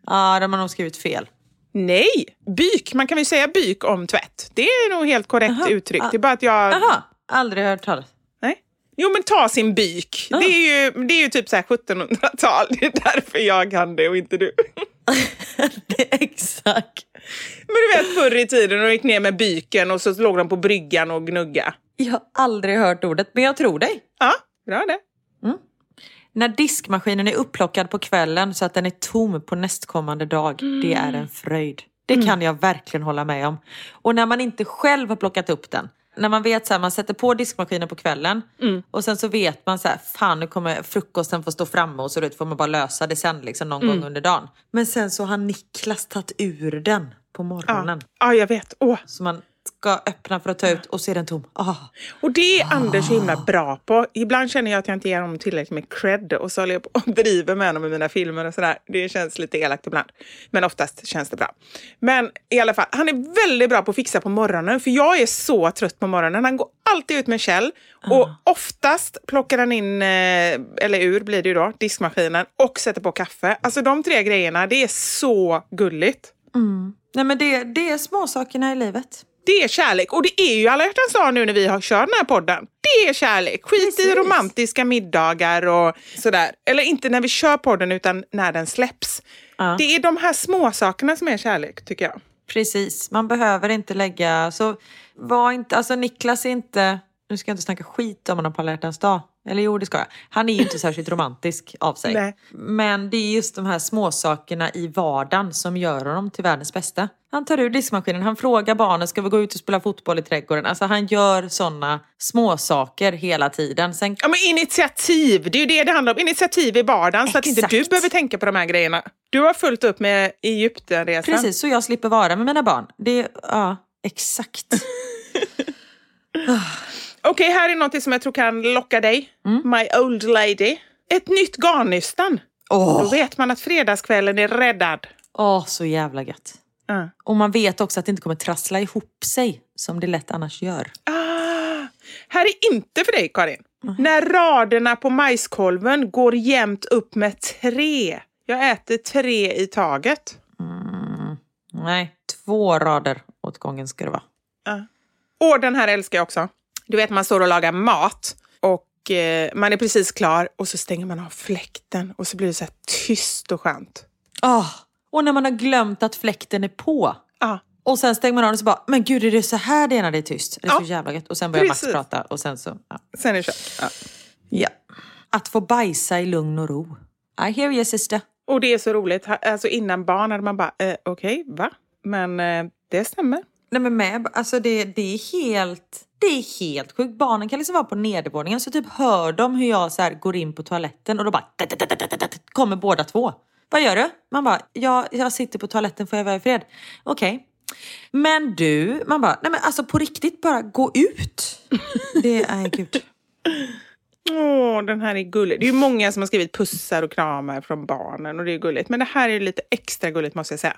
Ja, de har nog skrivit fel. Nej, byk. Man kan väl säga byk om tvätt. Det är nog helt korrekt Aha. uttryckt. Det är bara att jag... Jaha, aldrig hört talas. Jo, men ta sin byk. Ah. Det, är ju, det är ju typ så här 1700-tal. Det är därför jag kan det och inte du. Exakt. Men du vet förr i tiden och gick ner med byken och så låg de på bryggan och gnugga. Jag har aldrig hört ordet, men jag tror dig. Ja, bra det. När diskmaskinen är upplockad på kvällen så att den är tom på nästkommande dag, det är en fröjd. Det kan jag verkligen hålla med om. Och när man inte själv har plockat upp den. När man vet så här, man sätter på diskmaskinen på kvällen och sen så vet man så här, fan nu kommer frukosten få stå framme och så vet, får man bara lösa det sen liksom någon gång under dagen. Men sen så har Niklas tagit ur den på morgonen. Ja, jag vet. Åh. Så man ska öppna för att ta ut och se den tom. Ah. Och det är Anders så himla bra på. Ibland känner jag att jag inte ger honom tillräckligt med cred och så håller jag på och driver med honom i mina filmer och sådär. Det känns lite elakt ibland. Men oftast känns det bra. Men i alla fall, han är väldigt bra på att fixa på morgonen för jag är så trött på morgonen. Han går alltid ut med Kjell och oftast plockar han in, eh, eller ur blir det ju då, diskmaskinen och sätter på kaffe. Alltså de tre grejerna, det är så gulligt. Nej men det, det är småsakerna i livet. Det är kärlek. Och det är ju alla hjärtans dag nu när vi har kört den här podden. Det är kärlek. Skit i Precis. romantiska middagar och sådär. Eller inte när vi kör podden utan när den släpps. Ja. Det är de här små sakerna som är kärlek tycker jag. Precis, man behöver inte lägga... Så var inte, alltså Niklas är inte... Nu ska jag inte snacka skit om honom på alla hjärtans dag. Eller jo, det ska jag. Han är ju inte särskilt romantisk av sig. Nej. Men det är just de här småsakerna i vardagen som gör honom till världens bästa. Han tar ur diskmaskinen, han frågar barnen, ska vi gå ut och spela fotboll i trädgården? Alltså han gör sådana småsaker hela tiden. Sen Ja, men initiativ, det är ju det det handlar om. Initiativ i vardagen så att inte du Exakt. behöver tänka på de här grejerna. Du har fullt upp med Egyptenresan. Precis, så jag slipper vara med mina barn. Det, ja, exakt. Okej, här är något som jag tror kan locka dig. My old lady. Ett nytt garnnystan. Åh, Då vet man att fredagskvällen är räddad. Åh, så jävla gött. Ja. Och man vet också att det inte kommer trassla ihop sig som det lätt annars gör. Ah, här är inte för dig, Karin. När raderna på majskolven går jämnt upp med tre. Jag äter tre i taget. Nej, två rader åt gången ska det vara. Och den här älskar jag också. Du vet, man står och lagar mat och eh, man är precis klar och så stänger man av fläkten och så blir det så här tyst och skönt. Åh, och när man har glömt att fläkten är på. Ja, Och sen stänger man av den och så bara, men gud är det så här det är när det är tyst? Det är Ja, så jävla gött. Och sen börjar Max precis. prata och sen så, ja. sen är det kört. Ja. ja. Att få bajsa i lugn och ro. I hear you sister. Och det är så roligt. Alltså innan barn hade man bara, eh, okej, va? Men eh, det stämmer. Nej men med, alltså det, det är helt, det är helt sjukt. Barnen kan liksom vara på nedervåningen så typ hör de hur jag så här går in på toaletten och då bara kommer båda två. Vad gör du? Man bara, jag, jag sitter på toaletten, får jag vara i fred? Okej. Men du, man bara, nej men alltså på riktigt bara gå ut. Det är gud. Åh, den här är gullig. Det är ju många som har skrivit pussar och kramar från barnen och det är gulligt. Men det här är lite extra gulligt måste jag säga.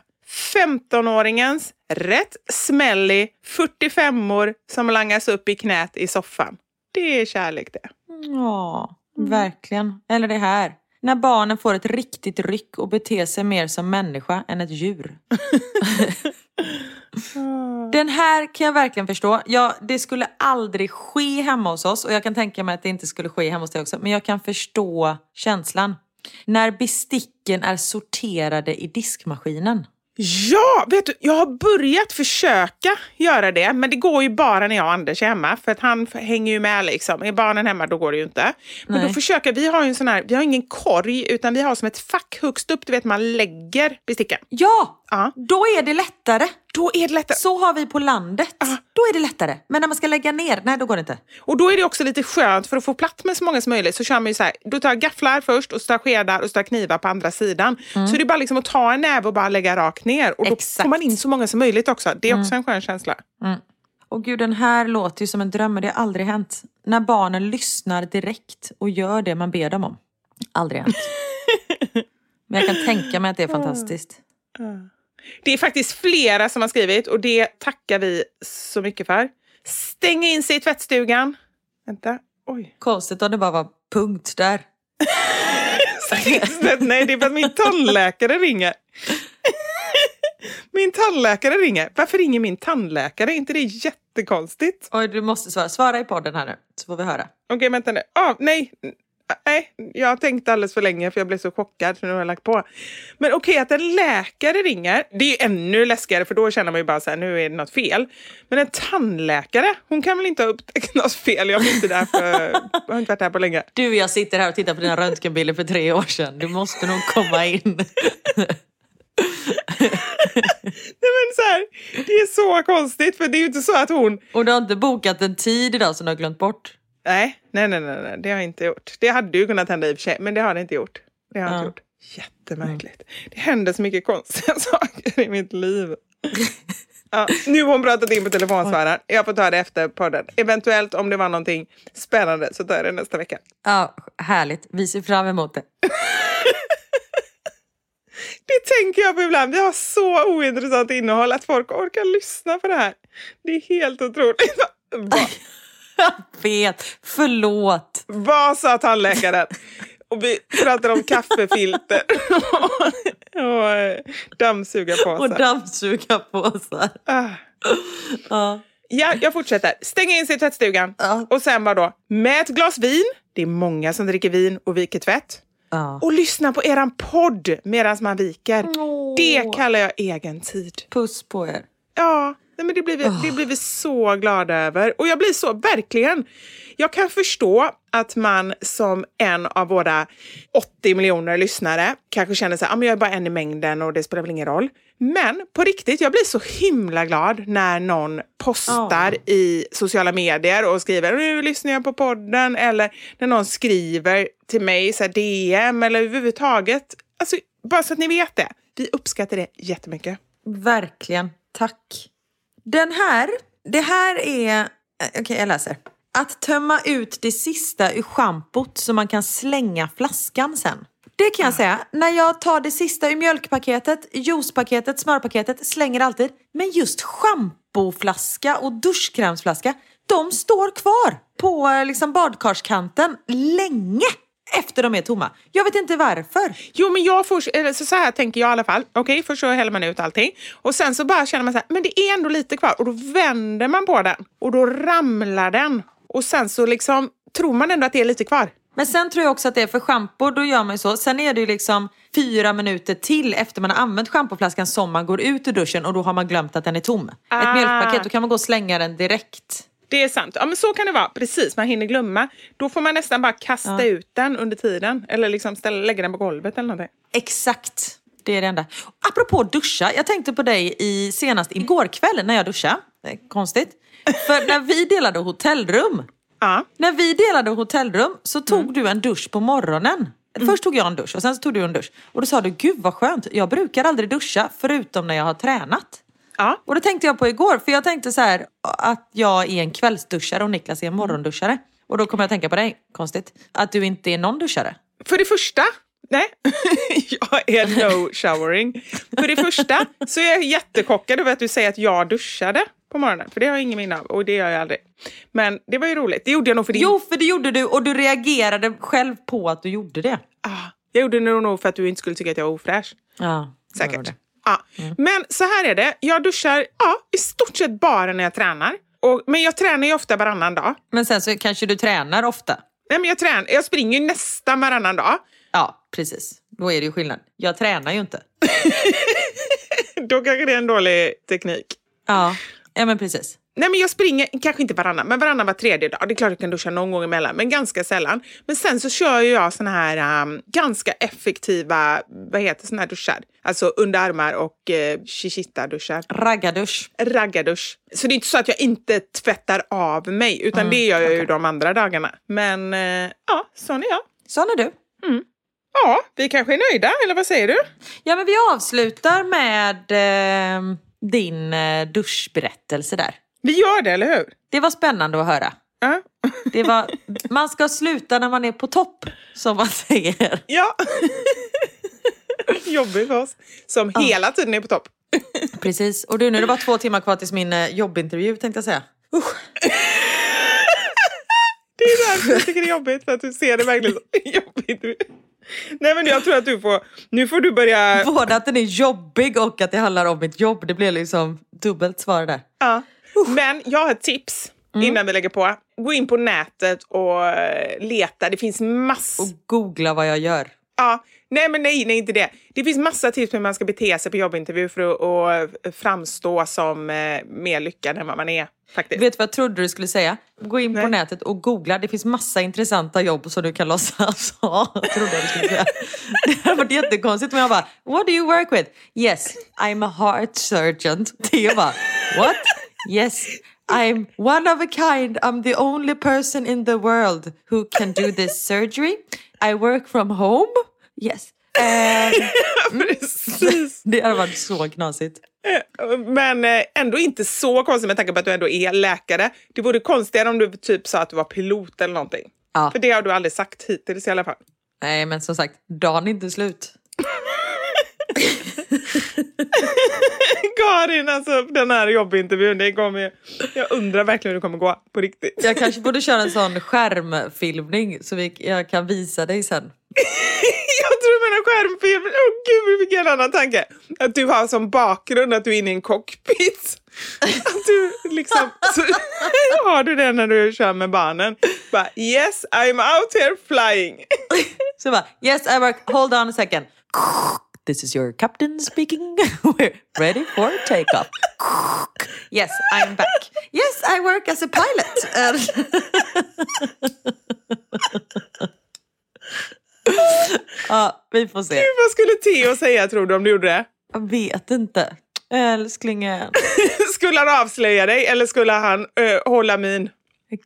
15-åringens rätt smällig 45-år som langas upp i knät i soffan. Det är kärlek det. Ja, verkligen. Eller det här. När barnen får ett riktigt ryck och beter sig mer som människa än ett djur. Ah. Den här kan jag verkligen förstå. Ja, det skulle aldrig ske hemma hos oss och jag kan tänka mig att det inte skulle ske hemma hos dig också. Men jag kan förstå känslan. När besticken är sorterade i diskmaskinen. Ja, vet du, jag har börjat försöka göra det, men det går ju bara när jag och Anders är hemma, för att han hänger ju med liksom. Är barnen hemma, då går det ju inte. Men Nej. då försöker vi har ju en sån här, vi har ingen korg, utan vi har som ett fack högst upp, du vet man lägger besticken. Ja, Ja. då är det lättare. Då är det lättare. Så har vi på landet. Då är det lättare. Men när man ska lägga ner, nej då går det inte. Och då är det också lite skönt, för att få plats med så många som möjligt, så kör man ju så här, då tar jag gafflar först, och så tar jag skedar och så tar jag knivar på andra sidan. Så det är bara liksom att ta en näve och bara lägga rakt ner. Och då Exakt. får man in så många som möjligt också. Det är också en skön känsla. Och gud, den här låter ju som en dröm, men det har aldrig hänt. När barnen lyssnar direkt och gör det man ber dem om. Aldrig hänt. Men jag kan tänka mig att det är fantastiskt. Det är faktiskt flera som har skrivit och det tackar vi så mycket för. Stänga in sig i tvättstugan. Vänta, oj. Konstigt om det bara var punkt där. Nej, det är för att min tandläkare ringer. Min tandläkare ringer. Varför ringer min tandläkare? Är inte det jättekonstigt? Oj, du måste svara. Svara i podden här nu, så får vi höra. Okej, vänta nu. Ah, nej, nej, jag har tänkt alldeles för länge för jag blev så chockad så nu har jag lagt på. Men okej, att en läkare ringer, det är ju ännu läskigare för då känner man ju bara så här, nu är det något fel. Men en tandläkare, hon kan väl inte ha upptäckt något fel? Jag, inte där för, jag har inte varit här på länge. Du, jag sitter här och tittar på dina röntgenbilder för tre år sedan. Du måste nog komma in. Nej, men så här, det är så konstigt för det är ju inte så att hon... Och du har inte bokat en tid idag som du har glömt bort? Nej, nej, nej, nej, nej, det har jag inte gjort. Det hade ju kunnat hända i och för sig, men det har det inte gjort. Det har Ja. inte gjort. Jättemärkligt. Det händer så mycket konstiga saker i mitt liv. Ja, nu har hon pratat in på telefonsvararen. Jag får ta det efter podden. Eventuellt om det var någonting spännande så tar jag det nästa vecka. Ja, härligt. Vi ser fram emot det. Det tänker jag på ibland. Vi har så ointressant innehåll att folk orkar lyssna på det här. Det är helt otroligt. Va- Vet. Förlåt. Vad sa tandläkaren? Och vi pratar om kaffefilter och, och eh, dammsugarpåsar. Och dammsugarpåsar. Ah. Ja. Ja, jag fortsätter. Stänga in sig i tvättstugan. Ja. Och sen vad då? Med ett glas vin. Det är många som dricker vin och viker tvätt. Ja. Och lyssna på eran podd medan man viker. Det kallar jag egen tid. Puss på er. Ja, nej men det, blir vi, det blir vi så glada över. Och jag blir så, verkligen. Jag kan förstå att man som en av våra 80 miljoner lyssnare kanske känner så här, ah, men jag är bara en i mängden och det spelar väl ingen roll. Men på riktigt, jag blir så himla glad när någon postar i sociala medier och skriver nu lyssnar jag på podden eller när någon skriver till mig så här, DM eller överhuvudtaget. Alltså, bara så att ni vet det. Vi uppskattar det jättemycket. Verkligen. Tack. Den här, det här är... eh, Okej, jag läser. Att tömma ut det sista ur schampot så man kan slänga flaskan sen. Det kan jag säga. När jag tar det sista ur mjölkpaketet, juicepaketet, smörpaketet, slänger alltid. Men just schampoflaska och duschkrämsflaska, de står kvar på eh, liksom badkarskanten länge efter de är tomma. Jag vet inte varför. Jo, men jag får, så, så här tänker jag i alla fall. Okej, först så häller man ut allting och sen så bara känner man så här, men det är ändå lite kvar och då vänder man på den och då ramlar den och sen så liksom tror man ändå att det är lite kvar. Men sen tror jag också att det är för schampo, då gör man ju så. Sen är det ju liksom fyra minuter till efter man har använt schampoflaskan som man går ut ur duschen och då har man glömt att den är tom. Ah. Ett mjölkpaket, då kan man gå och slänga den direkt. Det är sant. Ja, men så kan det vara. Precis, man hinner glömma. Då får man nästan bara kasta ut den under tiden eller liksom ställa, lägga den på golvet eller någonting. Exakt. Det är det enda. Apropå duscha, jag tänkte på dig i, senast igår kväll när jag duschade. Konstigt. För när vi delade hotellrum, Ja. när vi delade hotellrum så tog du en dusch på morgonen. Först tog jag en dusch och sen tog du en dusch. Och då sa du, gud vad skönt, jag brukar aldrig duscha förutom när jag har tränat. Ja. Och det tänkte jag på igår, för jag tänkte så här att jag är en kvällsduschare och Niklas är en morgonduschare. Och då kommer jag att tänka på dig, konstigt, att du inte är någon duschare. För det första, nej, jag är no showering. För det första så är jag jättechockad över att du säger att jag duschade på morgonen. För det har jag ingen minne av och det gör jag aldrig. Men det var ju roligt. Det gjorde jag nog för din... Jo, för det gjorde du och du reagerade själv på att du gjorde det. Ah, jag gjorde det nog för att du inte skulle tycka att jag var ofräsch. Ja, Säkert. Ja. Men så här är det. Jag duschar ja, i stort sett bara när jag tränar. Och, men jag tränar ju ofta varannan dag. Men sen så kanske du tränar ofta. Nej, men jag, tränar, jag springer ju nästan varannan dag. Ja, precis. Då är det ju skillnad. Jag tränar ju inte. Då kanske det är en dålig teknik. Ja, ja men precis. Nej, men jag springer, kanske inte varannan, men varannan var tredje dag. Det är klart jag kan duscha någon gång emellan, men ganska sällan. Men sen så kör jag såna här um, ganska effektiva, vad heter såna här duschar? Alltså underarmar och uh, chichita-duschar. Raggardusch. Raggardusch. Så det är inte så att jag inte tvättar av mig, utan det gör jag ju de andra dagarna. Men uh, ja, sån är jag. Sån är du. Ja, vi kanske är nöjda, eller vad säger du? Ja, men vi avslutar med eh, din eh, duschberättelse där. Vi gör det, eller hur? Det var spännande att höra. Ja. Det var, man ska sluta när man är på topp, som man säger. Ja. Jobbigt för oss. Som hela tiden är på topp. Precis. Och du, nu är det bara två timmar kvar tills min eh, jobbintervju tänkte jag säga. Det är därför jag tycker det är jobbigt, för att du ser det verkligen som jobbigt. Nej men jag tror att du får, nu får du börja... Både att den är jobbig och att det handlar om mitt jobb. Det blir liksom dubbelt svar där. Ja. Men jag har ett tips innan vi lägger på. Gå in på nätet och eh, leta. Det finns massor. Och googla vad jag gör. Ja, nej men nej, nej inte det. Det finns massa tips på hur man ska bete sig på jobbintervju för att, att framstå som eh, mer lyckad än vad man är. Faktiskt. Vet du vad jag trodde du skulle säga? Gå in på nätet och googla. Det finns massa intressanta jobb som du kan låtsas ha. Trodde jag du skulle säga. Det hade varit jättekonstigt om jag bara, what do you work with? Yes, I'm a heart surgeon. Är bara, what? Yes, I'm one of a kind. I'm the only person in the world who can do this surgery. I work from home. Yes. Precis. det hade varit så knasigt. Men eh, ändå inte så konstigt med tanke på att du ändå är läkare. Det vore konstigare om du typ sa att du var pilot eller någonting. Ja. För det har du aldrig sagt hittills i alla fall. Nej, men som sagt, dagen är inte slut. Karin, alltså den här jobbintervjun, det kommer, jag undrar verkligen hur det kommer gå på riktigt. Jag kanske borde köra en sån skärmfilmning så vi, jag kan visa dig sen. jag tror du menar skärmfilm. Åh oh, gud, vilken en annan tanke. Att du har som bakgrund att du är inne i en cockpit. Att du liksom, så har du det när du kör med barnen. Bara, yes, I'm out here flying. Så bara, yes I work, hold on a second. This is your captain speaking. We're ready for takeoff. Yes, I'm back. Yes, I work as a pilot. ja, vi får se. Gud, vad skulle Theo säga tror du om du gjorde det? Jag vet inte. Älsklingen. skulle han avslöja dig eller skulle han uh, hålla min?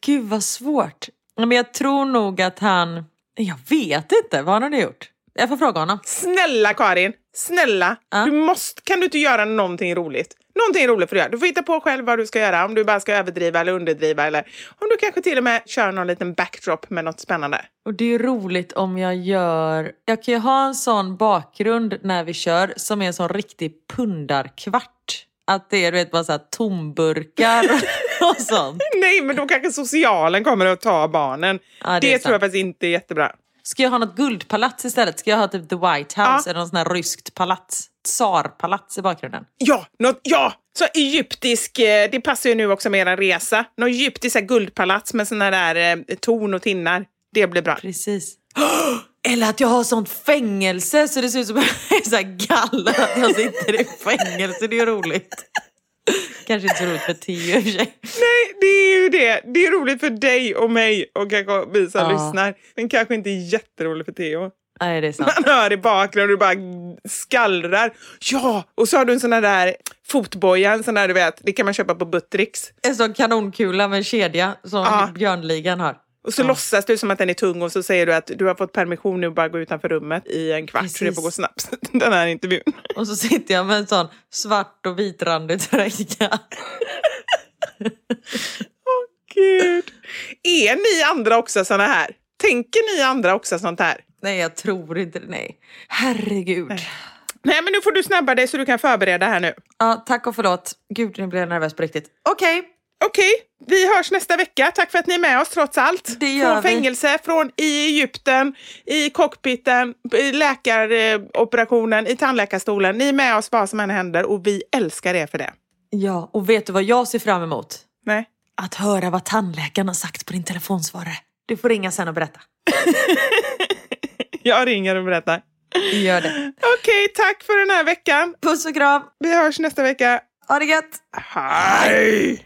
Gud vad svårt. Men jag tror nog att han... Jag vet inte. Vad har han gjort? Jag får fråga honom. Snälla Karin, snälla. Ja. Du måste, kan du inte göra någonting roligt? Någonting roligt för göra. Du får hitta på själv vad du ska göra. Om du bara ska överdriva eller underdriva. Eller om du kanske till och med kör någon liten backdrop med något spännande. Och det är roligt om jag gör... Jag kan ju ha en sån bakgrund när vi kör som är en sån riktig pundarkvart. Att det är du vet, bara så här tomburkar och sånt. Nej, men då kanske socialen kommer att ta barnen. Ja, det det tror jag faktiskt inte är jättebra. Ska jag ha något guldpalats istället? Ska jag ha typ The White House Ja. eller något sånt här ryskt palats? Tsarpalats i bakgrunden. Ja, något, ja! Så egyptisk, eh, det passar ju nu också med en resa. Något egyptiskt guldpalats med såna där eh, torn och tinnar. Det blir bra. Precis. Eller att jag har sånt fängelse så det ser ut som att jag är så här gallad att jag sitter i fängelse. Det är ju roligt. Kanske inte så roligt för Theo i och för sig. Nej, det är ju det. Det är roligt för dig och mig och kanske vi som Ja. lyssnar. Men kanske inte jätteroligt för Theo. Nej, det är sant. Man hör i bakgrunden och du bara skallrar. Ja, och så har du en sån här där fotboja, en sån där du vet, det kan man köpa på Buttricks. En sån kanonkula med kedja som Ja. Björnligan har. Och så låtsas du som att den är tung och så säger du att du har fått permission nu och bara gå utanför rummet i en kvart så det Precis. får gå snabbt. Den här intervjun. Och så sitter jag med en sån svart och vitrandig tröja. Gud. Är ni andra också såna här? Tänker ni andra också sånt här? Nej, jag tror inte det. Nej. Herregud. Nej, men nu får du snabba dig så du kan förbereda här nu. Ja, tack och förlåt. Gud, nu blev jag nervös på riktigt. Okej. Okej, vi hörs nästa vecka. Tack för att ni är med oss trots allt. Det gör från vi. fängelse, från i Egypten, i cockpiten, i läkaroperationen, i tandläkarstolen. Ni är med oss vad som än händer och vi älskar er för det. Ja, och vet du vad jag ser fram emot? Nej. Att höra vad tandläkaren har sagt på din telefonsvarare. Du får ringa sen och berätta. Jag ringer och berättar. Gör det. Okej, tack för den här veckan. Puss och kram. Vi hörs nästa vecka. Ha det gött. Hej!